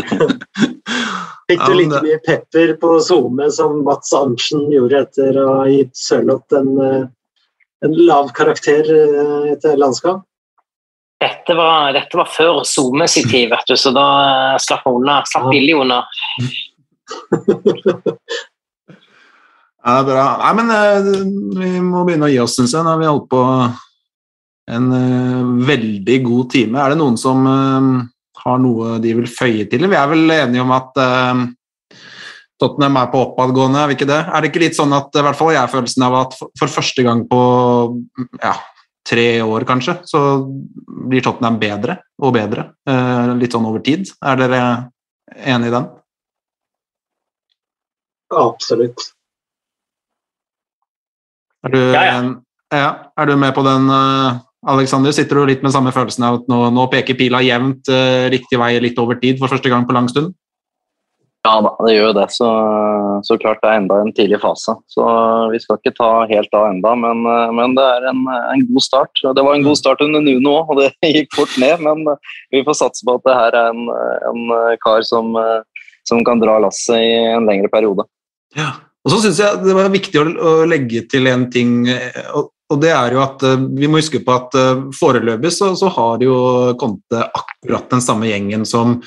Fikk du like mye pepper på SoMe som Mats Arntzen gjorde etter å ha gitt Sørloth en, eh, en lav karakter etter landskamp? Dette var, dette var før SoMe sin tid, vet du, så da slapp vi unna. Slapp billig unna. ja, det bra. Nei, men uh, vi må begynne å gi oss, syns jeg. Nå har vi holdt på en uh, veldig god time. Er det noen som har noe de vil føye til? Vi er vel enige om at Tottenham er på oppadgående, er vi ikke det? Er det ikke litt sånn at i hvert fall jeg har følelsen av at for første gang på ja, tre år, kanskje, så blir Tottenham bedre og bedre. Eh, litt sånn over tid. Er dere enig i den? Absolutt. Er du, ja, ja. Ja, er du med på den, eh, Alexander? Sitter du litt med samme følelsen av at nå, nå peker pila jevnt eh, riktig vei litt over tid for første gang på lang stund? Ja da, det gjør jo det. Så, så, klart det er enda en tidlig fase. Så vi skal ikke ta helt av enda, men, men det er en, en, god start. Det var en god start under Nuno òg, og det gikk fort ned. Men vi får satse på at det her er en, en kar som, som, kan dra lasset i en lengre periode. Ja, og så syns jeg det var viktig å legge til en ting. og, og det er jo at Vi må huske på at foreløpig så, så har jo Conte akkurat den samme gjengen som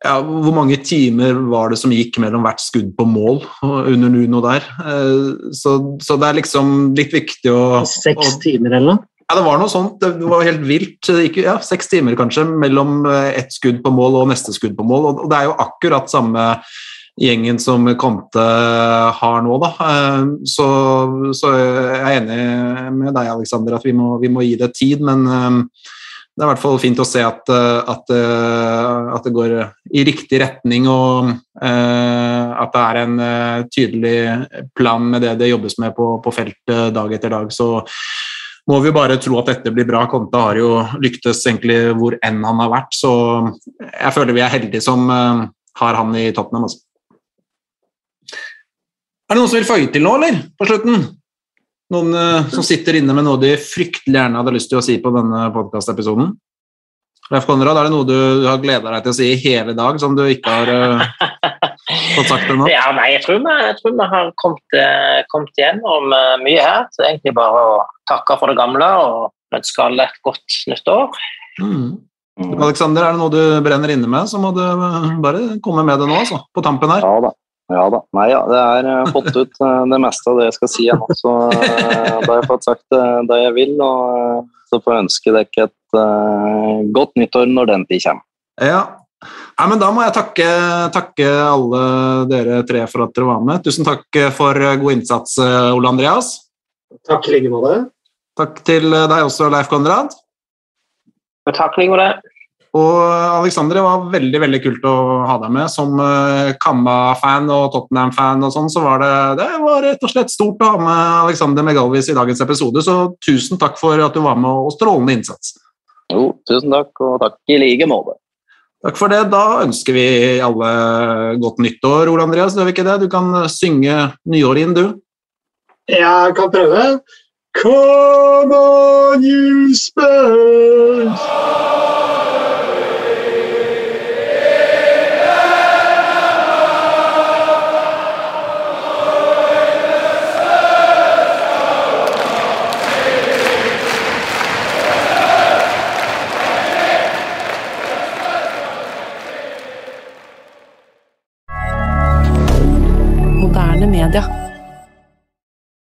ja, Hvor mange timer var det som gikk mellom hvert skudd på mål under Nuno der? Eh, så, så det er liksom litt viktig å Seks timer eller noe? Ja, det var noe sånt. Det var helt vilt. Ja, seks timer kanskje mellom eh, ett skudd på mål og neste skudd på mål. Og det er jo akkurat samme gjengen som Conte har nå, da. Eh, så, så jeg er enig med deg, Alexander, at vi må, vi må gi det tid. Men det er i hvert fall fint å se at, eh, at, eh, at det går i riktig retning, og uh, at det er en tydelig plan med det det jobbes med på, på feltet dag etter dag. Så må vi bare tro at dette blir bra. Konta har jo lyktes egentlig hvor enn han har vært, så jeg føler vi er heldige som har han i Tottenham. Også. Er det noen som vil føye til nå, eller? På slutten? Noen uh, som sitter inne med noe de fryktelig gjerne hadde lyst til å si på denne podkastepisoden? Leif Konrad, er det noe du har gleda deg til å si i hele dag, som du ikke har uh, fått sagt ennå? Ja, nei, jeg tror vi, jeg tror vi har kommet, uh, kommet igjennom mye her. Så egentlig bare å takke for det gamle og ønske alle et godt nytt år. Mm. Alexander, er det noe du brenner inne med, så må du bare komme med det nå, altså, på tampen her. Ja da. Ja da. Nei, ja, det er uh, fått ut uh, det meste av det jeg skal si ennå. Så uh, da har jeg fått sagt det jeg vil, og så får jeg ønske dere et godt nyttår når den tid kommer. Ja. Nei, men Da må jeg takke, takke, alle dere tre for at dere var med. Tusen takk for god innsats, Ole Andreas. Takk i like måte. Takk til deg også, Leif Konrad. Takk i like det. Og Alexandre var veldig veldig kult å ha deg med. Som uh, Kamma-fan og Tottenham-fan og sånn, så var det, det var rett og slett stort å ha med Alexander Megalvis i dagens episode. Så tusen takk for at du var med, og strålende innsats. Jo, tusen takk, og takk i like måte. Takk for det. Da ønsker vi alle godt nyttår, Ole Andreas. Gjør vi ikke det? Du kan synge nyåret inn, du. Jeg kan prøve. Come on, you Spurs!